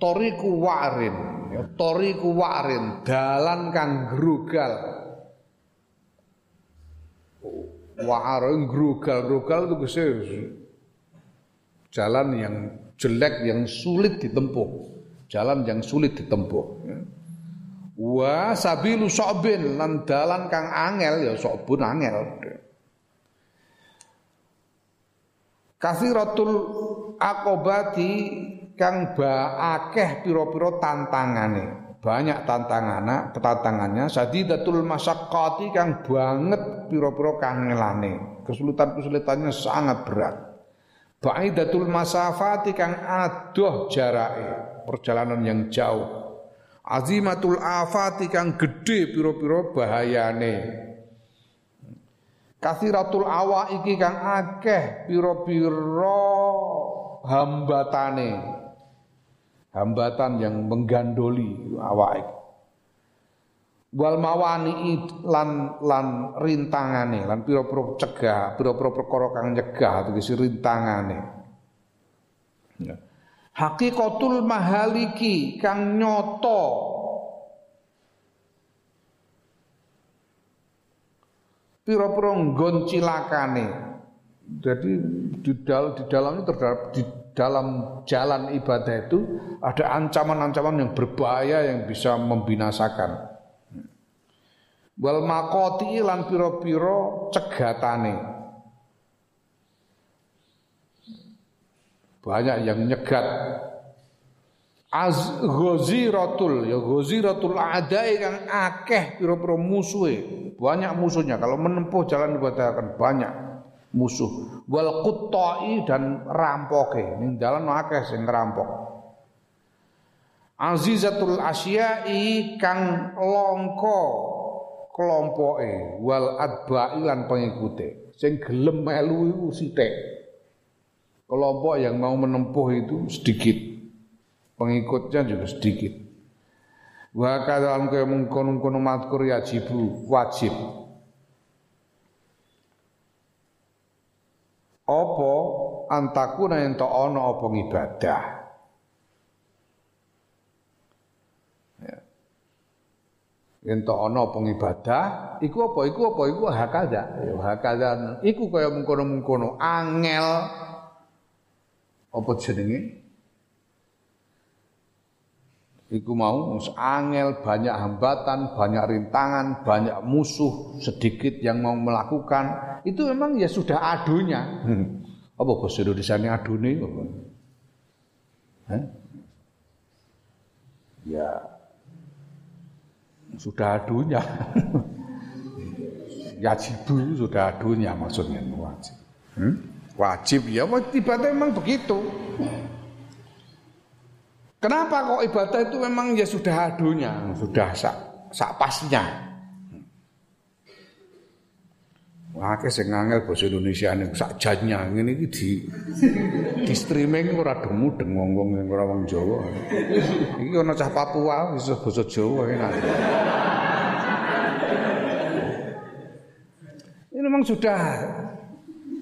toriku warin ya toriku warin dalan kang grugal warin grugal-grugal itu kese jalan yang jelek yang sulit ditempuh jalan yang sulit ditempuh. Wa sabilu sobin lan dalan kang angel ya sobun angel. Kasiratul akobati kang ba akeh pira-pira tantangane. Banyak tantangannya, tantangannya sadidatul masyaqqati kang banget pira-pira kangelane. Kesulitan-kesulitannya sangat berat. Ba'idatul masafati kang adoh jarake perjalanan yang jauh. Azimatul afati kang gede piro-piro bahayane. Kasiratul awa iki kang akeh piro-piro hambatane. Hambatan yang menggandoli awak iki. Wal mawani lan lan rintangane lan piro-piro cegah, piro-piro perkara kang nyegah tegese rintangane. Ya hakikatul mahaliki kang nyoto pira-pira nggon cilakane jadi di dalam di dalamnya terdapat di dalam jalan ibadah itu ada ancaman-ancaman yang berbahaya yang bisa membinasakan. Wal makoti lan piro-piro cegatane. Banyak yang nyegat. Az ghaziratul ya ghaziratul adai kang akeh pira-pira musuhe. Banyak musuhnya. Kalau menempuh jalan ibadah akan banyak musuh. Wal quttai dan rampoke. Ning dalan akeh sing rampok. Azizatul asyai kang longko kelompoke. Wal adba'i lan pengikute. Sing gelem melu iku sithik Kelompok yang mau menempuh itu sedikit. Pengikutnya juga sedikit. Wa kadang kaya mengkono-kono matkur yajibu wajib. apa antakuna ento ana apa ibadah ya. ento ana apa ibadah iku apa iku apa iku hakada ya hakada iku kaya mungkono-mungkono angel apa jenenge Iku mau angel, banyak hambatan, banyak rintangan, banyak musuh sedikit yang mau melakukan. Itu memang ya sudah adunya. [LAUGHS] Apa bahasa Indonesia ini adune? Ya sudah adunya. [LAUGHS] ya jibu sudah adunya maksudnya wajib. Hmm? Wajib ya, tiba-tiba memang begitu. Kenapa kok ibadah itu memang ya sudah adunya, sudah sak, sak pasnya. Wah, sing ngangel bahasa Indonesia ini sak ngene iki di di streaming ora demu deng wong-wong ora wong Jawa. Iki ana cah Papua bisa basa Jawa enak. Ini memang sudah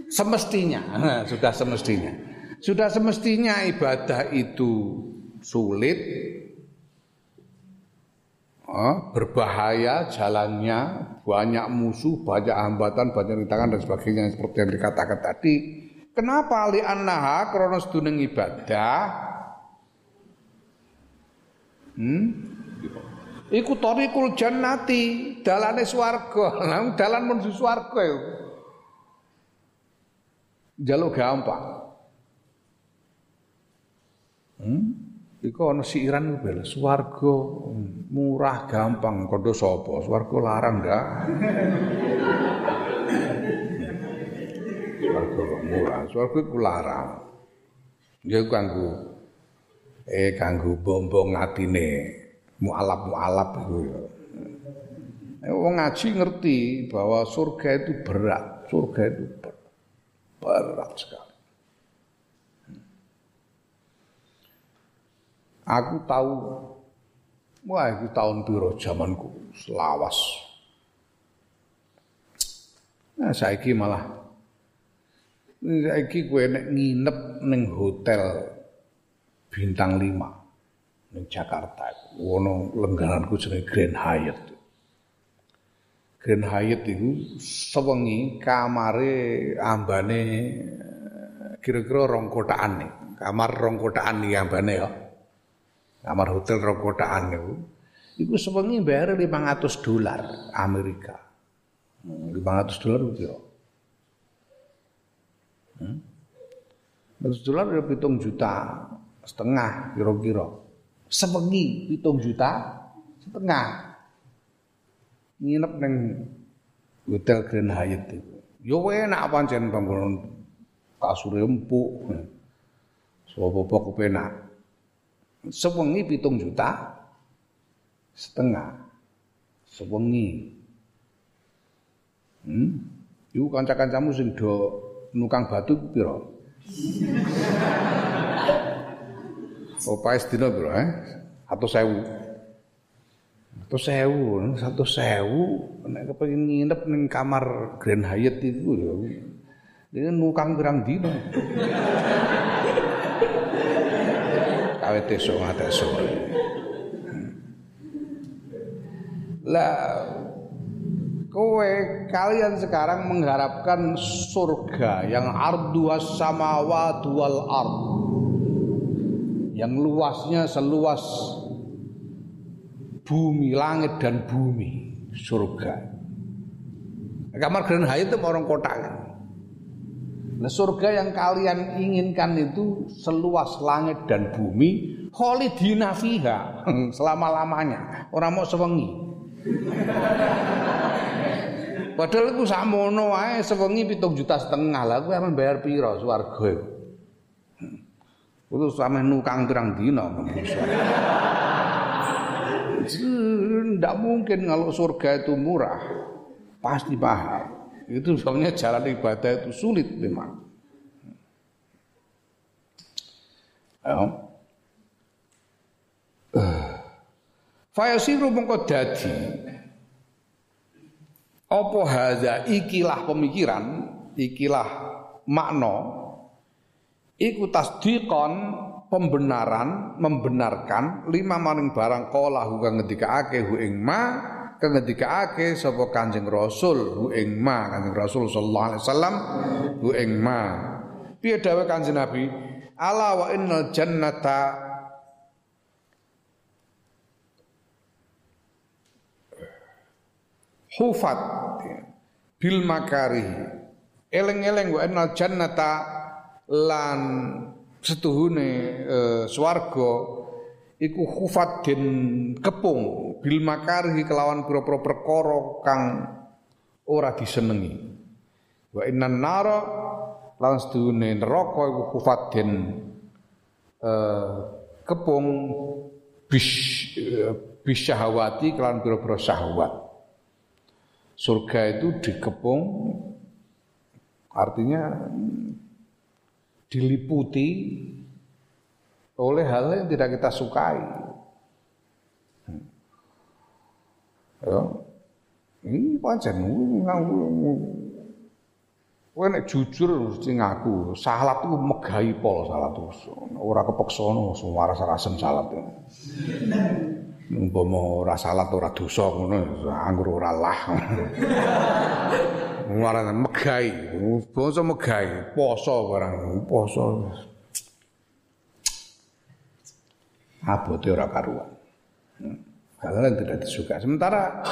semestinya, sudah semestinya. Sudah semestinya ibadah itu sulit, oh, berbahaya jalannya, banyak musuh, banyak hambatan, banyak rintangan dan sebagainya seperti yang dikatakan tadi. Kenapa li annaha kronos duneng ibadah? Hmm? Iku tariqul jannati, dalane swarga. [LAUGHS] Dalan menuju swarga. Jaluk gampang. Hmm? Iku ana siiran bel. Swarga murah gampang. Kondo sapa? Swarga larang ndak? Swarga murah. Swarga iku larang. Ya kanggo eh kanggo bombong atine mualaf-mualaf iku ya. Eh, Wong ngaji ngerti bahwa surga itu berat, surga itu berat, berat sekali. Aku tahu wah itu tahun piro zamanku selawas. Nah saiki malah saiki gue nek nginep ning hotel bintang 5 ning Jakarta. Wono lenggaranku jenenge Grand Hyatt. Grand Hyatt itu sewengi kamare ambane kira-kira rong kotaan nih. Kamar rong kotaan nih ambane ya kamar hotel rong kotaan niku iku sewengi bayar 500 dolar Amerika. 500 hmm, dolar itu ya. Hmm? 500 dolar ya pitung juta setengah kira-kira. Sewengi pitung juta setengah. Nginep neng hotel Grand Hyatt itu. Yo enak pancen bangunan kasur empuk. Sopo-sopo kepenak sewengi pitung juta setengah sewengi hmm? iku kanca-kancamu sing do nukang batu piro [LAUGHS] Opae sedina piro eh? Atau sewu Atau sewu, satu sewu. Nek kepengin nginep ning kamar Grand Hyatt itu ya. Ini nukang berang dino [LAUGHS] awet esuk nganti sore. Lah kowe kalian sekarang mengharapkan surga yang ardu samawat wal ard. Yang luasnya seluas bumi langit dan bumi surga kamar Grand Hyatt itu orang kota kan Nah surga yang kalian inginkan itu seluas langit dan bumi, kholidina fiha [LAUGHS] selama-lamanya. Orang mau sewengi. Padahal itu samono wae sewengi pitung juta setengah lah kuwi aman bayar piro swarga iku. Kudu sampe nukang pirang dina Tidak mungkin kalau surga itu murah. Pasti paham. Itu soalnya jalan ibadah itu sulit memang. Ya. Fayasiru mongko dadi apa hadza ikilah pemikiran, ikilah makna iku tasdiqon pembenaran membenarkan lima maring barang kala hu kang ngendikaake hu ing ma kang ngendikaake sapa Kanjeng Rasul hu ing ma Kanjeng Rasul sallallahu alaihi wasallam hu ing ma. Piye dawuh Kanjeng Nabi? Ala wa innal jannata hufat bil makari eleng-eleng wa innal jannata lan setuhune e, swarga iku hufat den kepung bil makari kelawan pira-pira perkara kang ora disenengi. Wa innan nara lan setuhune neraka iku hufat den e, kepung bis e, bis syahwati kelawan pira-pira syahwat. Surga itu dikepung artinya diliputi oleh hal yang tidak kita sukai. Ya. Ini pancen Kowe nek jujur mesti ngaku, salat itu megahi pol salat itu. Ora kepeksa no, waras-warasen salat. Umpama ora salat ora dosa ngono anggur ora lah [LAUGHS] Marane megai, basa megai, poso barang, poso. Abote ora karuan. Hal yang tidak disuka. Sementara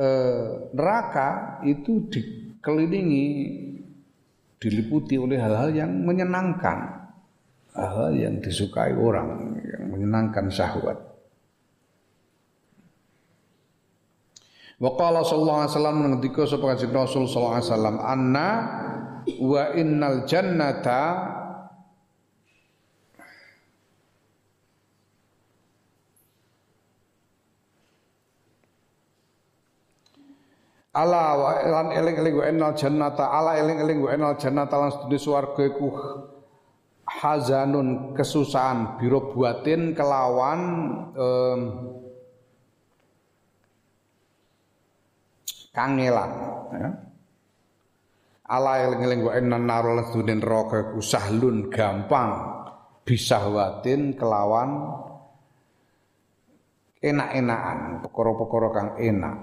eh, neraka itu dikelilingi, diliputi oleh hal-hal yang menyenangkan, hal-hal yang disukai orang, yang menyenangkan syahwat. Wa qala sallallahu alaihi wasallam ngendika sapa kanjeng Rasul sallallahu alaihi wasallam anna wa innal jannata Ala wa lan eling-eling wa innal jannata ala eling-eling wa innal jannata lan sedune swarga iku hazanun kesusahan biro buatin kelawan kangelan ya. Ala eling-eling wa inna narul dunin neraka ku sahlun gampang bisahwatin kelawan enak-enakan, perkara-perkara kang enak.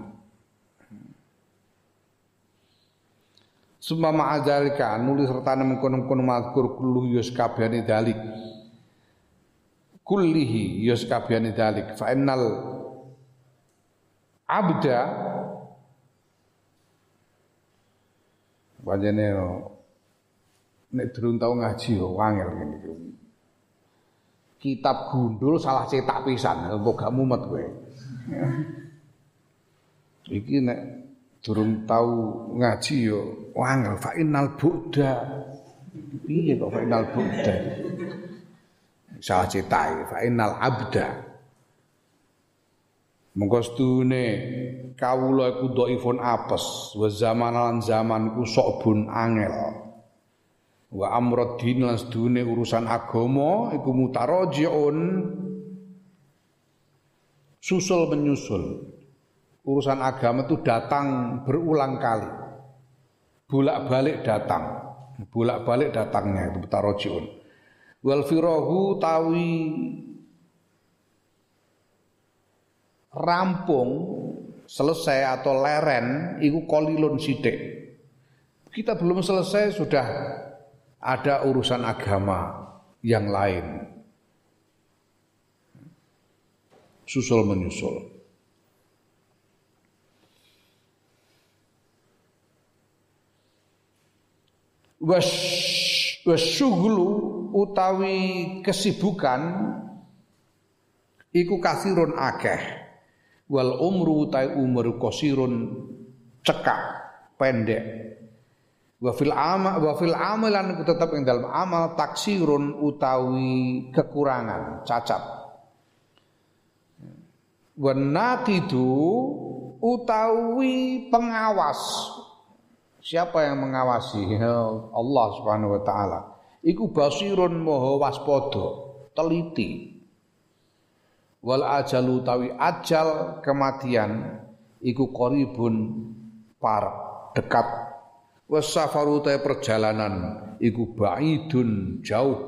Summa ma'adzalika nulis sertane mengkono-kono mazkur kullu yus kabehane dalik. Kullihi yus dalik fa innal abda Panjene nek durung tau ngaji yo wangel ngene iki. Kitab gundul salah cetak pisan, kok gak mumet kowe. [LAUGHS] Iki nek durung tau ngaji yo wangel fa innal buddha. Piye kok fa innal buddha? Salah cetak fa innal abda. Mengko sedune kawula iku dhaifun apes, wa zaman zamanku sok bun angel. Wa amruddin lan sedune urusan agama iku mutarajiun susul menyusul. Urusan agama itu datang berulang kali. Bolak-balik datang. Bolak-balik datangnya itu mutarajiun. Wal firahu tawi rampung selesai atau leren iku kolilun sidik. Kita belum selesai sudah ada urusan agama yang lain. Susul menyusul. Was wasyuglu utawi kesibukan iku kasirun akeh wal umru tai umur kosirun cekak pendek. Wa fil amal wa fil amalan tetap ing dalam amal taksirun utawi kekurangan cacat. Wa naqidu utawi pengawas. Siapa yang mengawasi? Allah Subhanahu wa taala. Iku basirun moho waspada teliti wal ajalu tawi ajal kematian iku qaribun par dekat. Wasafaru ta perjalanan iku baidun jauh.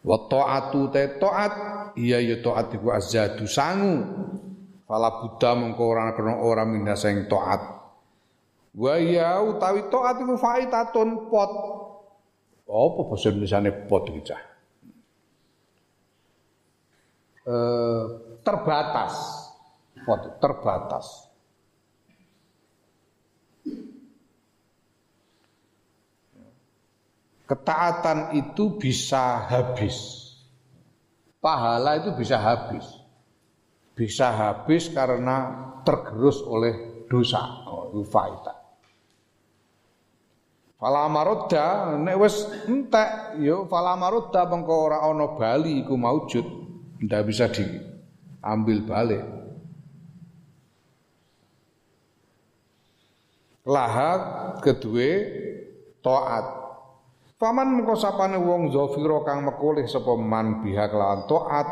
Wa taatu te taat iya ya taat iku azadu sangu. Fala buddha mengko ora kena ora minda sing taat. Wa ya utawi taat iku faitatun pot. Apa basa Indonesia pot iki cah eh, terbatas pot terbatas Ketaatan itu bisa habis. Pahala itu bisa habis. Bisa habis karena tergerus oleh dosa. Oh, itu faida. Fala marodda nek wis entek yo fala marodda mengko ora ana bali iku maujud. Ndak bisa diambil balik. Laha kedue taat Paman mengko sapane wong zafira kang mekoleh sapa man biha kelawan taat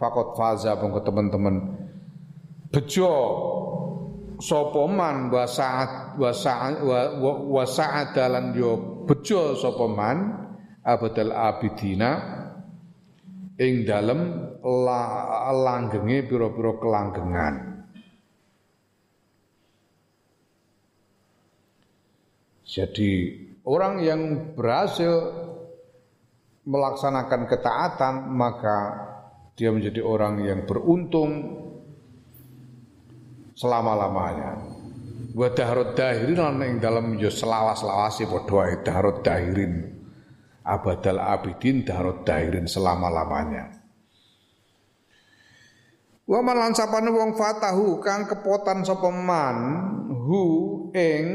fakot faza mengko teman-teman. Bejo sapa man wa saat wa saat wa bejo sapa man abidina ing dalem la, langgenge pira-pira kelanggengan jadi Orang yang berhasil melaksanakan ketaatan maka dia menjadi orang yang beruntung selama-lamanya. Wa dahrud dahirin lan ing dalem yo selawas-lawase padha dahrud dahirin. Abadal abidin dahrud dahirin selama-lamanya. Wa man wong fatahu kang kepotan sapa man hu ing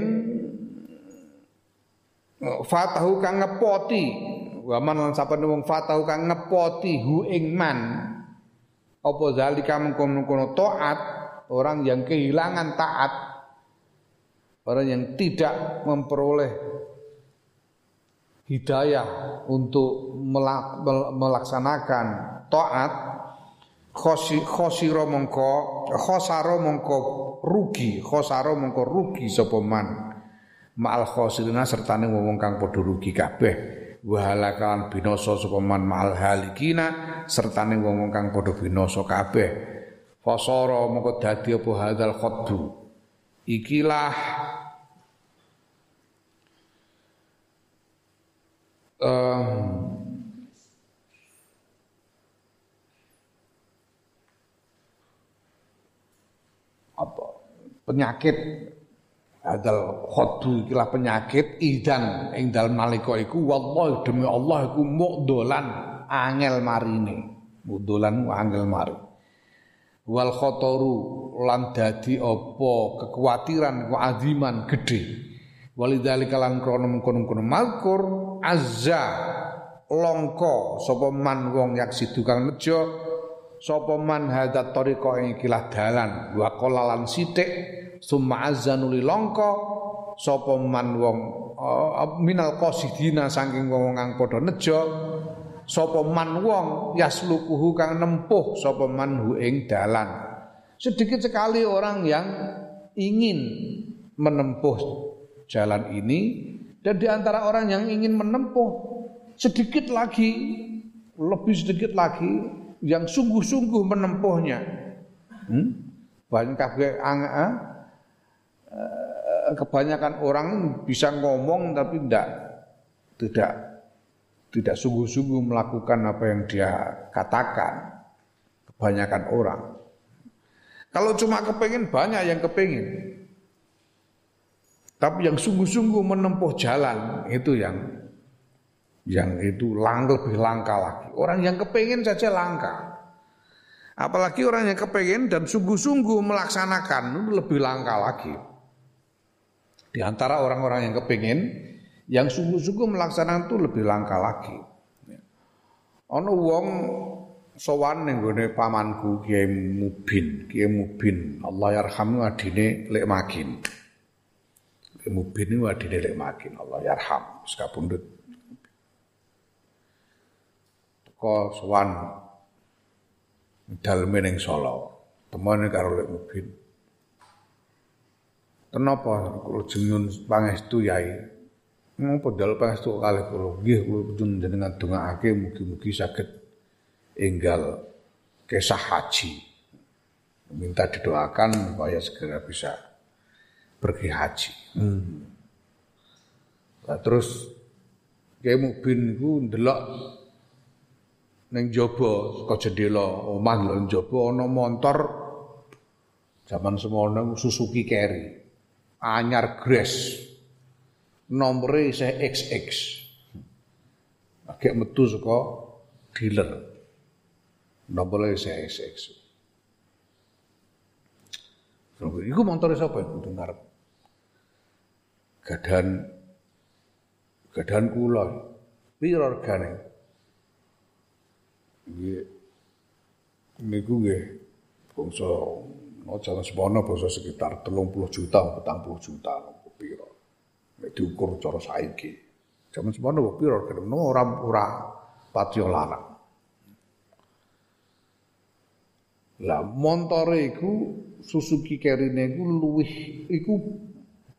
fatahu kang ngepoti wa man lan sapa wong fatahu kang ngepoti hu ing man apa zalika mengkono-kono taat orang yang kehilangan taat orang yang tidak memperoleh hidayah untuk melaksanakan taat khosi khosiro mongko khosaro mongko rugi khosaro mongko rugi sapa man. Ma'al khosirina sertane wong kang padha rugi kabeh. Wa halakalan binasa sapa man ma'al halikina sertane wong kang padha binasa kabeh. Fasara mongko dadi apa hadzal khaddu ikilah apa penyakit Adal khodu ikilah penyakit idan ing dalem nalika iku wallahi demi Allah iku mukdolan angel marine. Mukdolan angel mari. Wal khotoru lan dadi apa kekhawatiran ku aziman gedhe. Walidzalika lan krana mengkono-kono makur azza longko sapa man wong yak sidu kang nejo sapa man hadat tariqa ing ikilah dalan wa qalalan sithik summa azzanuli longko sapa man wong uh, minal qasidina saking wong kang padha nejo sapa man wong yaslukuhu kang nempuh sapa man hu ing dalan. Sedikit sekali orang yang ingin menempuh jalan ini dan di antara orang yang ingin menempuh sedikit lagi lebih sedikit lagi yang sungguh-sungguh menempuhnya hmm? banyak kabeh Eh, kebanyakan orang bisa ngomong tapi tidak tidak tidak sungguh-sungguh melakukan apa yang dia katakan. Kebanyakan orang. Kalau cuma kepingin banyak yang kepingin. Tapi yang sungguh-sungguh menempuh jalan itu yang yang itu lang lebih langka lagi. Orang yang kepingin saja langka. Apalagi orang yang kepingin dan sungguh-sungguh melaksanakan itu lebih langka lagi. Di antara orang-orang yang kepingin, yang sungguh-sungguh melaksanakan itu lebih langka lagi. Ono wong sowan ning gone pamanku Kiai Mubin, Kiai Mubin, Allah yarhamu adine lek makin. Mubin itu adine lek makin, Allah yarham, sekapundut. Teko sowan daleme ning Solo. Temane karo lek Mubin. Kenapa kula jenengan pangestu yai? Ngopo dal pangestu kalih kula. Nggih kula jenengan dongaake mugi-mugi saged enggal kisah haji. Minta didoakan supaya segera bisa pergi haji. Hmm. Nah, terus kayak Mubin ku ndelok ning jaba saka jendela omah ndelok jaba ana montor zaman semono Suzuki Carry anyar Grace nomore isih XX agak metu saka dealer nomore isih XX Iku montore sapa iku ngarep gadan gadan kula. Pira regane? Nggih niku nggih bangsa no jalan semono bangsa sekitar 30 juta 40 juta pira nek diukur cara saiki. Jaman semono pira kene ora ora patio larang. Lah montore iku Suzuki Carry-ne iku luwih iku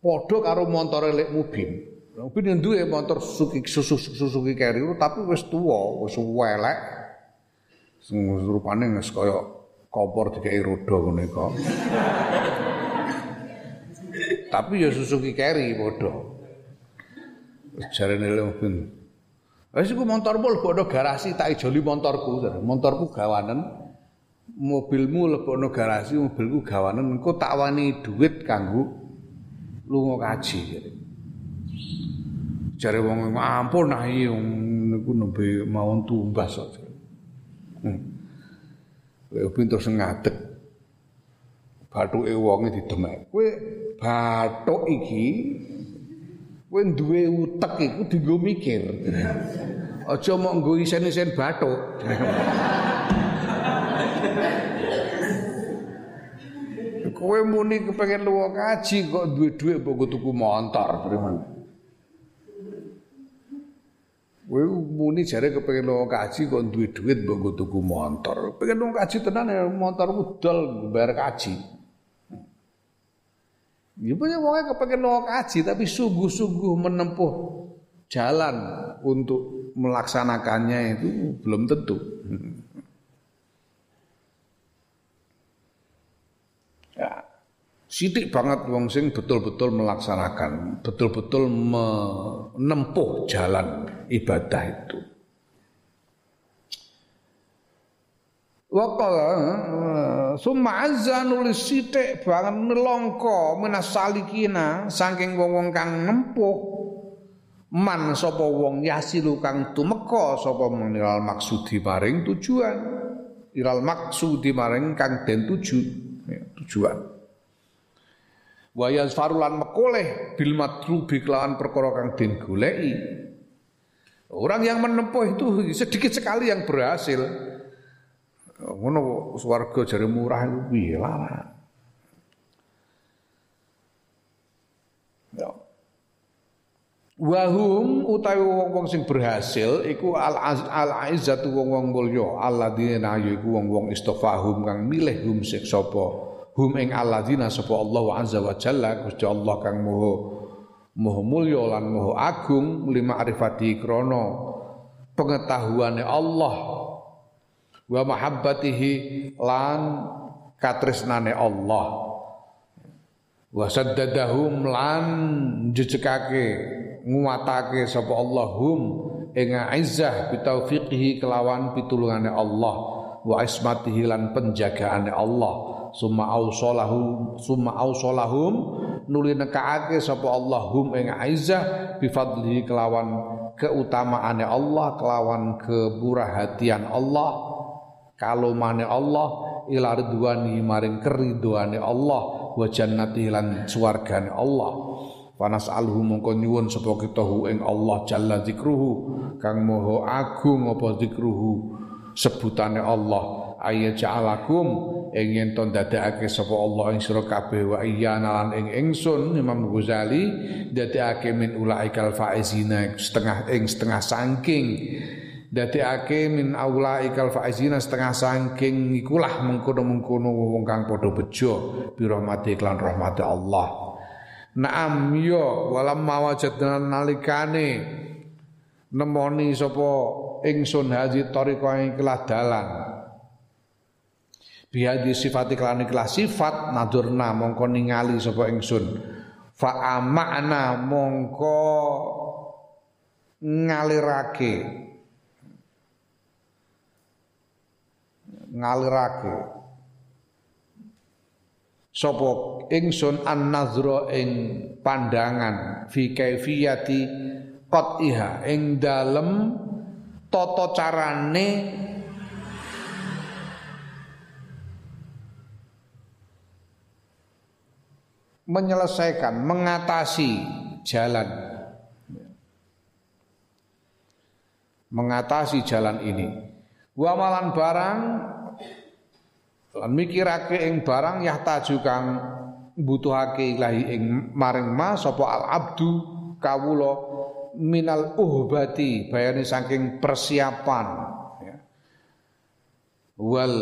padha karo montore lek Mubin. Mubin yang duwe motor Suzuki Suzuki, Suzuki Carry tapi wis tuwa, wis. Sing rupane wis kaya kompor dikai roda ngono iku. [LAUGHS] tapi ya Suzuki Carry padha. Jarene lek Mubin. Wis iku motormu lebokno garasi tak ijoli motorku. Motorku gawanen mobilmu lebokno garasi, mobilku gawanen engko tak wani duit kanggo lunga kaji. Jare wong ampun nah iki niku nembe mawon tumbas kok. Hmm. Kowe pintu sing ngadeg. Bathuke wonge didemek. Kowe bathuk iki kowe duwe utek iku dienggo mikir. [LAUGHS] Aja mok nggo isen-isen bathuk. [LAUGHS] Kowe muni kepengen luwa kaji kok duwe dhuwit mbok tuku motor primen. Kowe muni jare kepengen luwa kaji kok duwe dhuwit mbok tuku motor. Pengen luwa kaji tenan ya motormu dol bayar kaji. Ya punya wongnya kepengen luwa kaji tapi sungguh-sungguh menempuh jalan untuk melaksanakannya itu belum tentu. Ya, sidik banget wong sing betul-betul melaksanakan, betul-betul menempuh jalan ibadah itu. Wakala summa azza nulis sithik banget nelongko minas salikina saking wong-wong kang nempuh man sapa wong yasilu kang tumeka sapa menilal maksudi maring tujuan. Ilal maksudi maring kang den tuju tujuan wa yazfarulan mekoleh bil matlubi kelawan perkara kang den goleki. Orang yang menempuh itu sedikit sekali yang berhasil. Ngono swarga jare murah iku piye lah ya Wahum utawi wong-wong sing berhasil iku al al izzatu wong-wong mulya alladzina iku wong-wong istofahum kang milih hum sing sapa? Hum ing alladzina sapa Allah azza wa jalla Gusti Allah kang moho moho mulya lan moho agung lima arifati krana pengetahuane Allah wa mahabbatihi lan katresnane Allah. Wa saddadahum lan jejekake nguatake sapa Allah hum ing izzah bitaufiqihi kelawan pitulungane Allah wa ismatihi lan penjagaane Allah. Summa ausalahum summa ausalahum nuli nekaake sapa Allah hum ing izzah bifadlihi kelawan keutamaane Allah kelawan keburahatian Allah kalomane Allah ila ridwani maring Allah wa jannati lan Allah Panas alhu mongko nyuwun sapa kita hu ing Allah jalla zikruhu kang moho agung apa zikruhu sebutane Allah. Ayya ja'alakum ing yen to dadekake sapa Allah ing sira kabeh wa iyyana lan ing ingsun Imam Ghazali dadekake min ulaikal faizina setengah ing setengah saking. Dadekake min aulaikal faizina setengah saking ikulah mengkono-mengkono wong kang padha bejo bi rahmati lan rahmati Allah Naam yo walam mawajadna nalikane. Nemoni sapa ingsun haji tariqah ing kelah dalan. Bihadi sifat iklan ikhlas sifat nadurna mongko ningali sapa ingsun. Fa amana mongko ngalirake. Ngalirake sapa ingsun an ing pandangan fi kaifiyati qatiha ing dalem tata carane menyelesaikan, mengatasi jalan. Mengatasi jalan ini. Wa malan barang lan mikirake ing barang yahtaju kang butuhake ilahi ing maring ma sapa al abdu kawula minal uhbati bayane saking persiapan ya. wal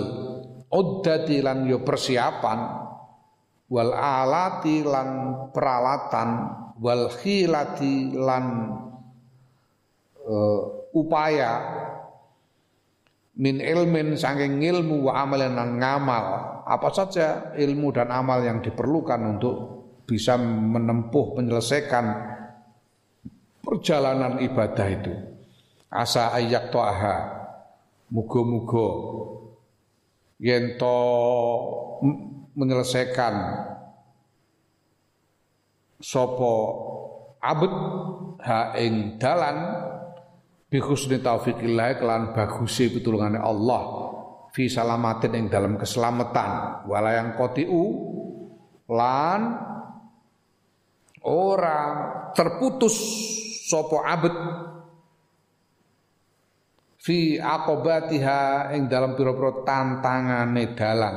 uddati lan yo persiapan wal alati lan peralatan wal khilati lan uh, upaya min ilmin saking ilmu wa amalan lan ngamal apa saja ilmu dan amal yang diperlukan untuk bisa menempuh menyelesaikan perjalanan ibadah itu. Asa ayak to'aha mugo-mugo yento menyelesaikan sopo abad ha ing dalan bi husni taufiqillah kelan bagusi pitulungane Allah. Fi salamatin ing dalam keselamatan. Walayang kotiu lan ora terputus sopo abad fi aqobatiha ing dalam pira-pira tantangane dalan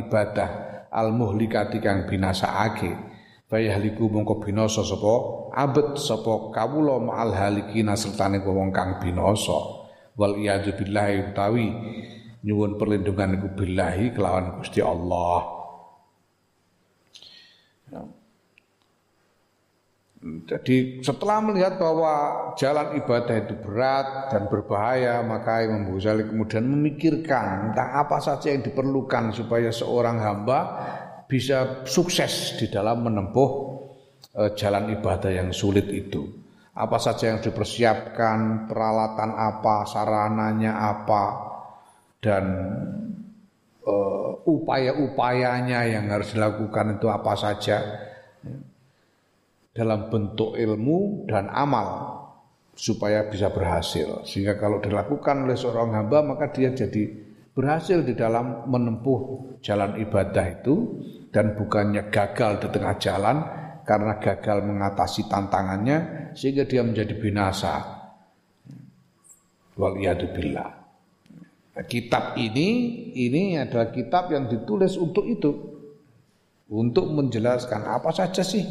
ibadah al muhlikati kang binasaake fayahliku mongko binasa sapa? Abet sapa? Kawula ma'al halikina sertane wong kang binasa wal iyadu billahi utawi nyuwun perlindungan iku billahi kelawan Gusti Allah. Ya. Jadi setelah melihat bahwa jalan ibadah itu berat dan berbahaya, maka Imam Ghazali kemudian memikirkan tentang apa saja yang diperlukan supaya seorang hamba bisa sukses di dalam menempuh uh, jalan ibadah yang sulit itu. Apa saja yang dipersiapkan, peralatan apa, sarananya apa, dan uh, upaya-upayanya yang harus dilakukan itu apa saja dalam bentuk ilmu dan amal supaya bisa berhasil. Sehingga kalau dilakukan oleh seorang hamba maka dia jadi berhasil di dalam menempuh jalan ibadah itu dan bukannya gagal di tengah jalan karena gagal mengatasi tantangannya sehingga dia menjadi binasa. Wal billah. Nah, kitab ini ini adalah kitab yang ditulis untuk itu. Untuk menjelaskan apa saja sih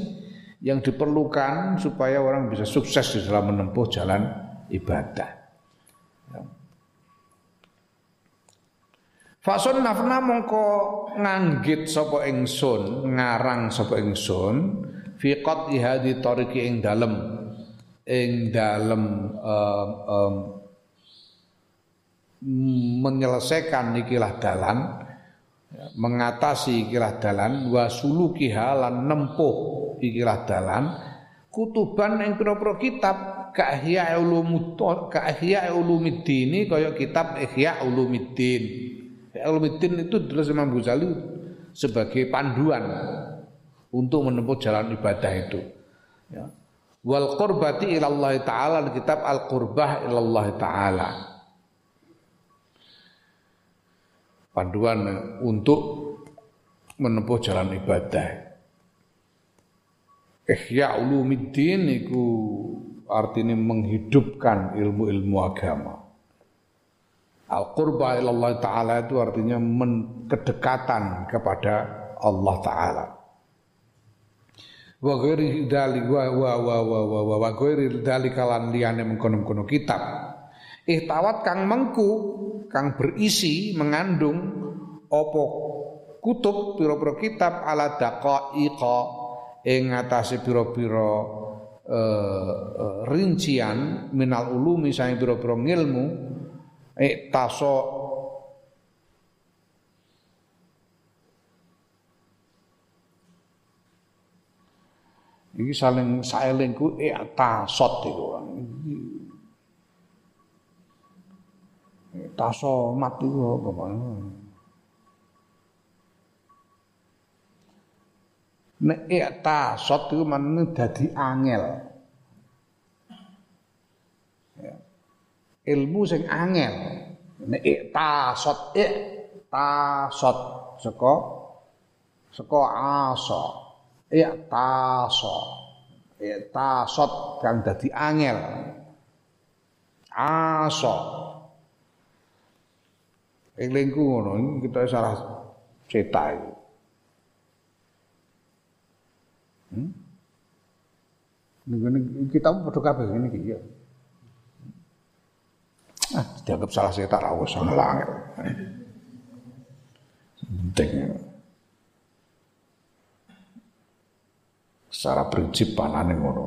yang diperlukan supaya orang bisa sukses di dalam menempuh jalan ibadah. Fason nafna mongko nganggit sapa ingsun, ngarang sapa ingsun fi ihadi tariqi ing dalem ing dalem um, um, menyelesaikan ikilah dalan mengatasi ikilah dalan wa sulukiha lan nempuh ikilah dalan kutuban ing pira-pira kitab ka ihya ulumuddin ka ihya ulumuddin kaya kitab ihya ulumuddin ulumuddin itu terus Imam Ghazali sebagai panduan untuk menempuh jalan ibadah itu ya wal qurbati ila Allah taala kitab al qurbah ila Allah taala panduan untuk menempuh jalan ibadah. Ihya ulumiddin itu artinya menghidupkan ilmu-ilmu agama. Al-qurba ilallah ta'ala itu artinya kedekatan kepada Allah ta'ala. Wa ghairi dali wa wa wa wa wa wa wa ghairi dali kalan liyane mengkono-kono kitab. Ihtawat kang mengku kang berisi mengandung opo kutub pira-pira kitab ala daqaiqa ing atase pira-pira uh, rincian minal ulumi saing pira-pira ngilmu iktaso Iki saling saelingku iktasot iku. Taso mati apa Nek iktasot iku manene dadi angel. Ilmu sing angel. Nek iktasot iktasot saka saka asa. Iktaso. Iktasot kang dadi angel. Aso. Elingku ngono kita salah cetak iki. Hmm? Ini kita padha kabeh ngene iki ya. Ah, dianggap salah cetak ra usah ngelangir. Penting. Secara prinsip panane ngono.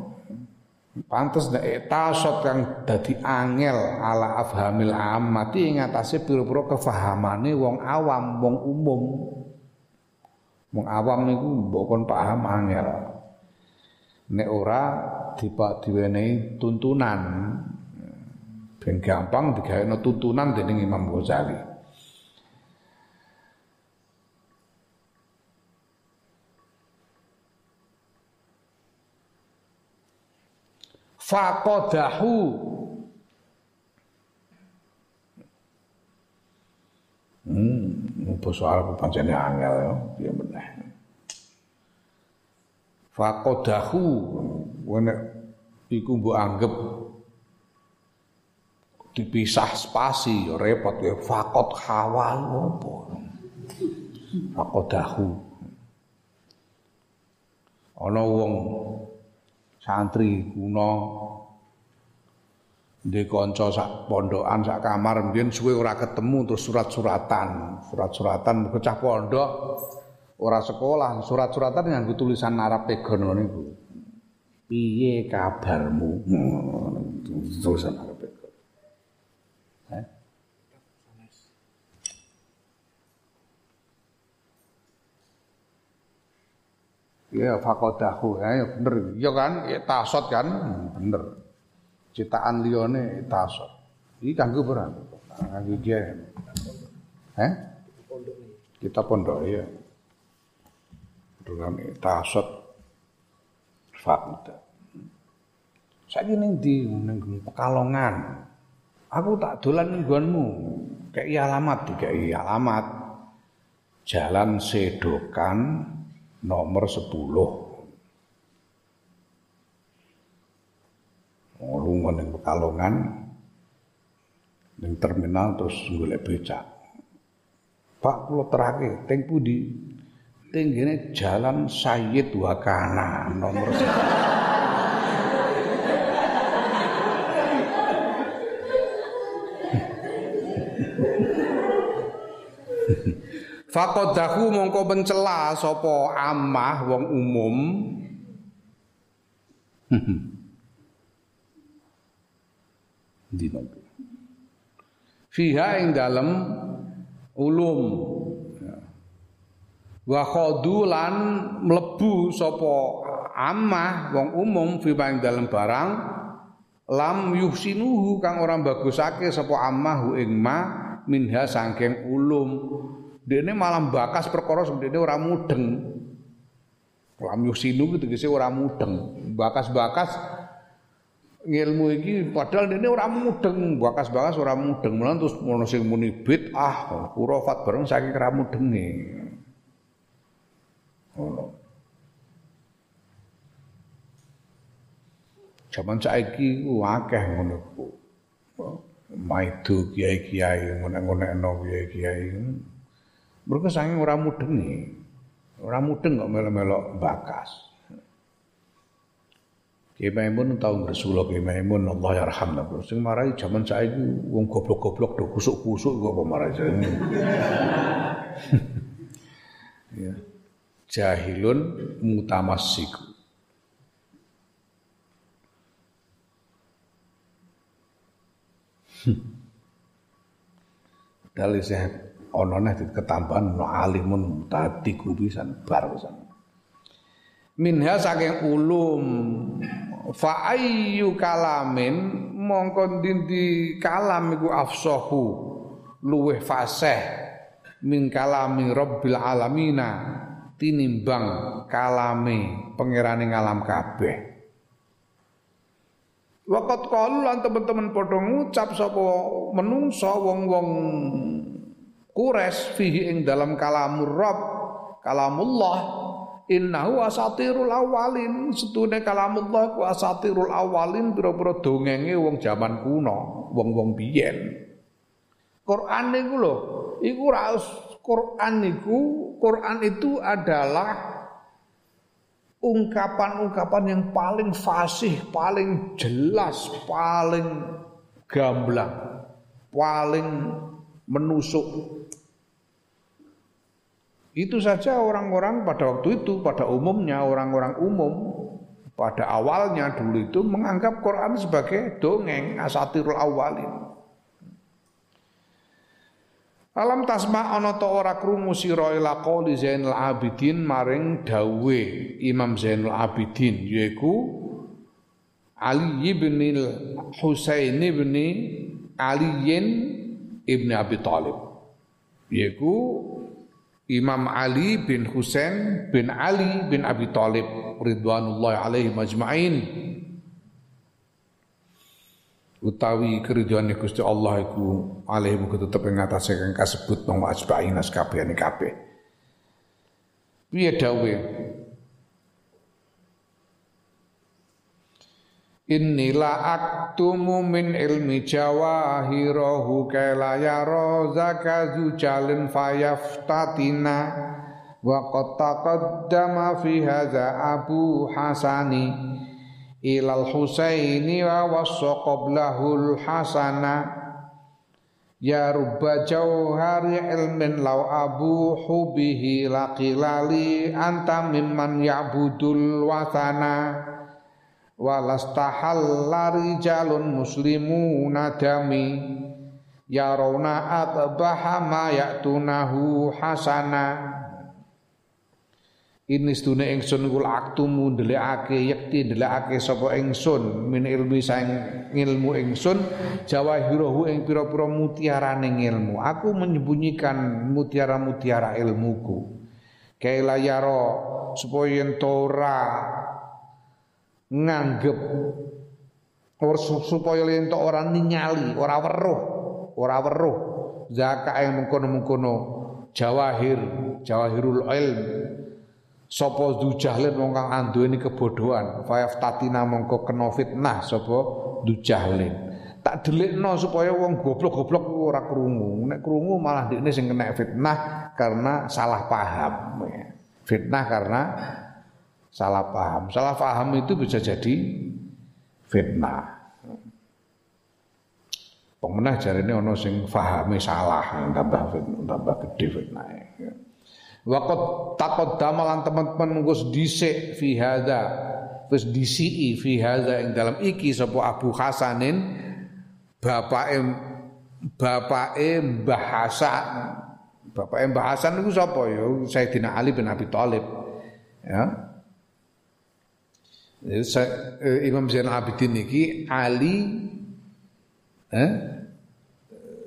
Pantes nek tasot kang dadi angel ala afhamil amati ing atase pira-pira kefahamane wong awam, wong umum. Wong awam niku mbok kon paham angel. Nek ora dipak diwenehi tuntunan. Ben gampang digawe tuntunan dening Imam Ghazali. faqadahu. Hmm basa Arab pancene angel ya. Piye meneh. Faqadahu. Wene iku mbok anggap dipisah spasi ya repot ya. Faqad hawal apa faqadahu ana wong santri kuno di kanca sak pondokan sak kamar mbiyen suwe ora ketemu terus surat-suratan. Surat-suratan kecah pondok ora sekolah. Surat-suratan nganggo tulisan Arab pegono niku piye kabarmu? Tulisan Arab pegono eh? Ya fakodahu, ya, ya bener, ya kan, ya tasot kan, bener. Ciptaan lione tasot. Ini kanggo beran, kanggo dia. Eh? Kita pondok ya. Dengan tasot fakta. Saya ini di Pekalongan. Aku tak dolan nggonmu. Kayak alamat, kayak alamat. Jalan Sedokan, nomor 10 lunga ning Pekalongan ning terminal terus golek becak. Pak kula terake teng pundi? Teng jalan Sayyid Wakana nomor 10 Faqadahu mongko mencela sapa amah wong umum. [LAUGHS] Dino. Fiha ing dalem ulum. Wa khadulan mlebu sapa amah wong umum fi ing dalem barang lam yuhsinuhu kang ora bagusake sapa amah ing ma minha sangking ulum Dene malah bakas perkara dene ora mudeng. Lam yusinu gitu kese ora mudeng. Bakas-bakas ngilmu iki padahal dene ora mudeng, bakas-bakas ora mudeng. Mulan terus ono sing muni ah kurafat bareng saking ora mudenge. Ngono. Zaman saiki ku akeh ngono ku. Maidu kiai-kiai ngono-ngono kiai-kiai. Mereka saking ora mudengi. Ora mudeng kok melok-melok bakas. Kiai Maimun tau ngresula Kiai Maimun Allah. Sing marai jaman saiki wong goblok-goblok do kusuk-kusuk kok marai. [LAUGHS] ya. jahilun mutamassiku [LAUGHS] Dali saya ono nih ketambahan no alimun tadi kubisan bar pisan. Minha saking ulum fa ayyu kalamin mongko dindi kalam iku afsahu luweh fasih min kalami rabbil alamina tinimbang kalame pangerane ngalam kabeh Wakat kalu lan teman-teman padha ngucap sapa menungso wong-wong kures fihi ing dalam kalamur Rabb kalamullah innahu asatirul awalin setune kalamullah ku asatirul awalin pira-pira dongenge wong jaman kuno wong-wong biyen Quran niku lho iku Quran niku Quran itu adalah ungkapan-ungkapan yang paling fasih, paling jelas, paling gamblang, paling menusuk. Itu saja orang-orang pada waktu itu, pada umumnya orang-orang umum pada awalnya dulu itu menganggap Quran sebagai dongeng asatirul awalin. Alam tasma ana ta ora krungu sira ila qouli Zainul Abidin maring dawe Imam Zainul Abidin yaiku Ali bin Husain bin Aliin ibn Abi Thalib yaiku Imam Ali bin Husain bin Ali bin Abi Thalib ridwanullah alaihi majma'in utawi keridhaan Gusti Allah iku alih muga tetep ing atase kang kasebut wong asbahin kabehane kabeh. Piye dawuhe? Innila aktumu min ilmi jawahirahu kala yara zakazu jalin fayaftatina. Wa qad taqaddama fi hadza Abu Hasani. Ilal Husaini wa wassa qablahul Hasana. Ya rubba jauhari ilmin law abu hubihi laqilali anta mimman ya'budul watana walastahalla rijalun muslimuna dami. Yarawna atbaha ma ya'tunahu hasana. Ini sedune ingsun kul aktumu ndelikake yekti ndelikake sapa ingsun. Min ilmi saing ilmu ingsun jawahirahu ing pira-pira mutiarane ilmu aku menyembunyikan mutiara-mutiara ilmuku. Kaila yaro supaya yen nganggep or supaya yen ora ninyali ora weruh ora weruh zakat yang mengkono-mengkono jawahir jawahirul ilm Sopo dujahlin wong kang anduweni kebodohan, fayaf tatina mongko kena fitnah sapa dujahlin. Tak delikno supaya wong goblok-goblok ora krungu. Nek krungu malah dekne sing kena fitnah karena salah paham. Fitnah karena salah paham. Salah paham itu bisa jadi fitnah. Pemenah jarene ana sing fahame salah, tambah fitnah, tambah gede fitnah. Waqat taqaddama lan teman-teman wis dhisik fi disiki fi hadza ing dalam iki sapa Abu Hasanin bapake bapake Mbah Hasan bapake Mbah Hasan niku sapa ya Sayyidina Ali bin Abi Thalib ya Imam Zainal Abidin niki Ali eh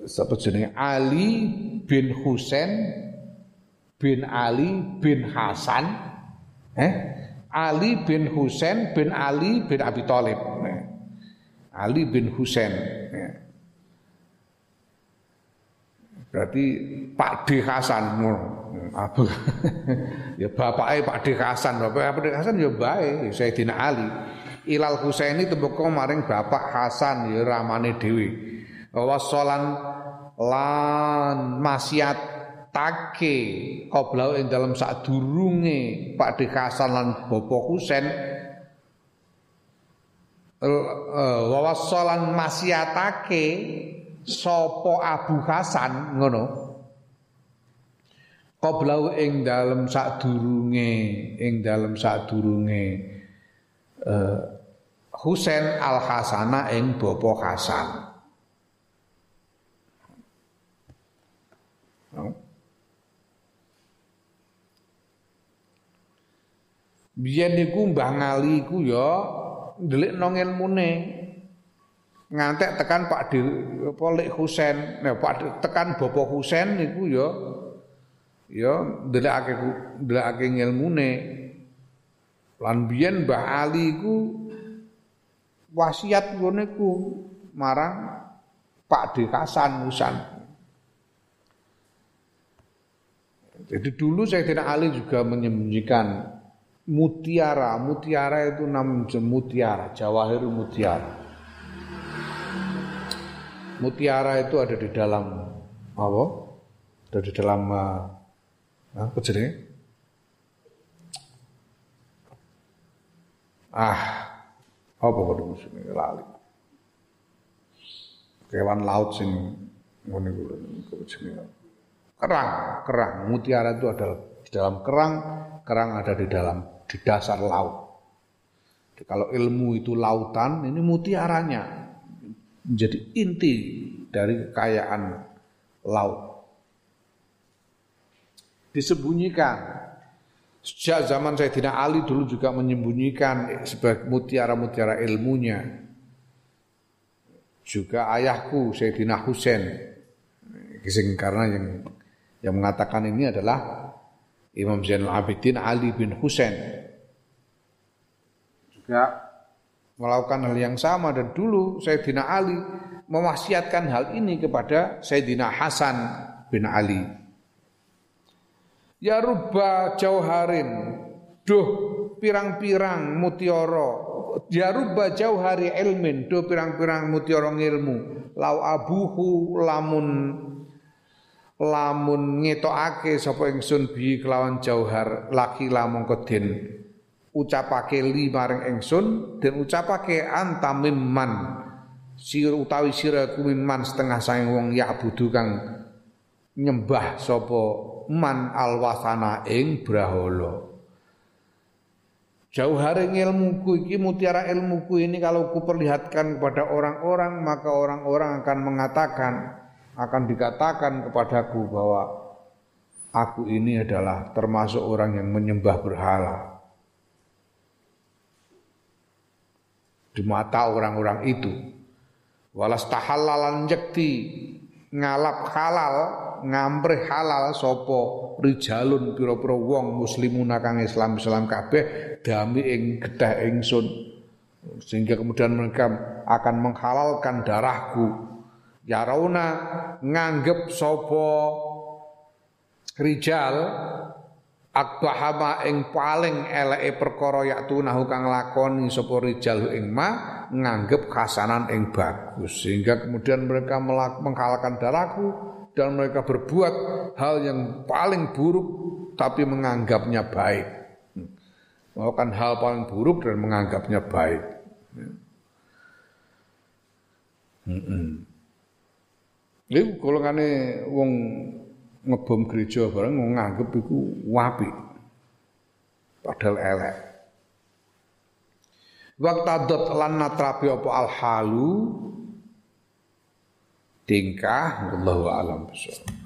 sapa jenenge Ali bin Husain bin Ali bin Hasan eh Ali bin Husain bin Ali bin Abi Thalib eh. Ali bin Husain eh. Berarti Pak D Hasan apa? [LAUGHS] Ya bapaknya Pak D Hasan. Bapak Pak D Hasan ya baik Sayyidina Ali. Ilal Husaini temboko maring bapak Hasan ya ramane dewi wasolan lan maksiat take qoblau ing dalam sadurunge Pak Dekasan lan Bapak eh, wawasolan maksiatake sapa Abu Hasan ngono qablau ing dalem sadurunge ing dalem sadurunge uh, Husain Al Hasana ing bapa Hasan. Biyen niku Mbah Ngali iku ya ndelikno ilmune. Ngantek tekan Pak Dir apa Lek Husain, nah Pak tekan Bapak Husain niku ya ya ndelikake ndelikake ilmune. Lan biyen Mbah Ali iku wasiat ngene ku marang Pak D Hasan Husan. Jadi dulu saya tidak Ali juga menyembunyikan mutiara. Mutiara itu nam mutiara, jawahir mutiara. Mutiara itu ada di dalam apa? Ada di dalam uh, apa jadi? Ah, apa kudu musuh lali. Kewan laut sing ngene kuwi jenenge. Kerang, kerang, mutiara itu adalah di dalam kerang, kerang ada di dalam di dasar laut. Jadi kalau ilmu itu lautan, ini mutiaranya menjadi inti dari kekayaan laut. Disembunyikan Sejak zaman Sayyidina Ali dulu juga menyembunyikan sebagai mutiara-mutiara ilmunya. Juga ayahku Sayyidina Husain. Karena yang yang mengatakan ini adalah Imam Zainal Abidin Ali bin Husain. Juga melakukan hal yang sama. Dan dulu Sayyidina Ali mewasiatkan hal ini kepada Sayyidina Hasan bin Ali. Ya rubba jauharin duh pirang-pirang mutiara. Ya rubba jauhari ilmin duh pirang-pirang mutiara ilmu lau abuhu lamun lamun ngetokake sapa ingsun bi kelawan jauhar laki lamong den ucapake li maring ingsun den ucapake anta mimman sir utawi sira kuwi man setengah saing wong ya budu kang nyembah sapa man alwasana ing brahala Jauh hari ilmuku iki mutiara ilmuku ini kalau kuperlihatkan kepada orang-orang maka orang-orang akan mengatakan akan dikatakan kepadaku bahwa aku ini adalah termasuk orang yang menyembah berhala. Di mata orang-orang itu. Walas tahallalan jekti ngalap halal ngampreh halal sopo rijalun pira-pira wong muslimun kang Islam Islam kabeh dami ing getah ingsun sehingga kemudian mereka akan menghalalkan darahku ya rauna nganggep sopo rijal akbahama ing paling eleke perkara yaktunahu kang lakoni sapa rijal ing ma nganggep khasanan ing bagus sehingga kemudian mereka menghalalkan darahku dan mereka berbuat hal yang paling buruk tapi menganggapnya baik. Melakukan hal paling buruk dan menganggapnya baik. Ini kalau kane wong ngebom gereja bareng nganggep itu wapi. Padahal elek. Waktadot lan natrabi apa al tingkah wallahu alam besar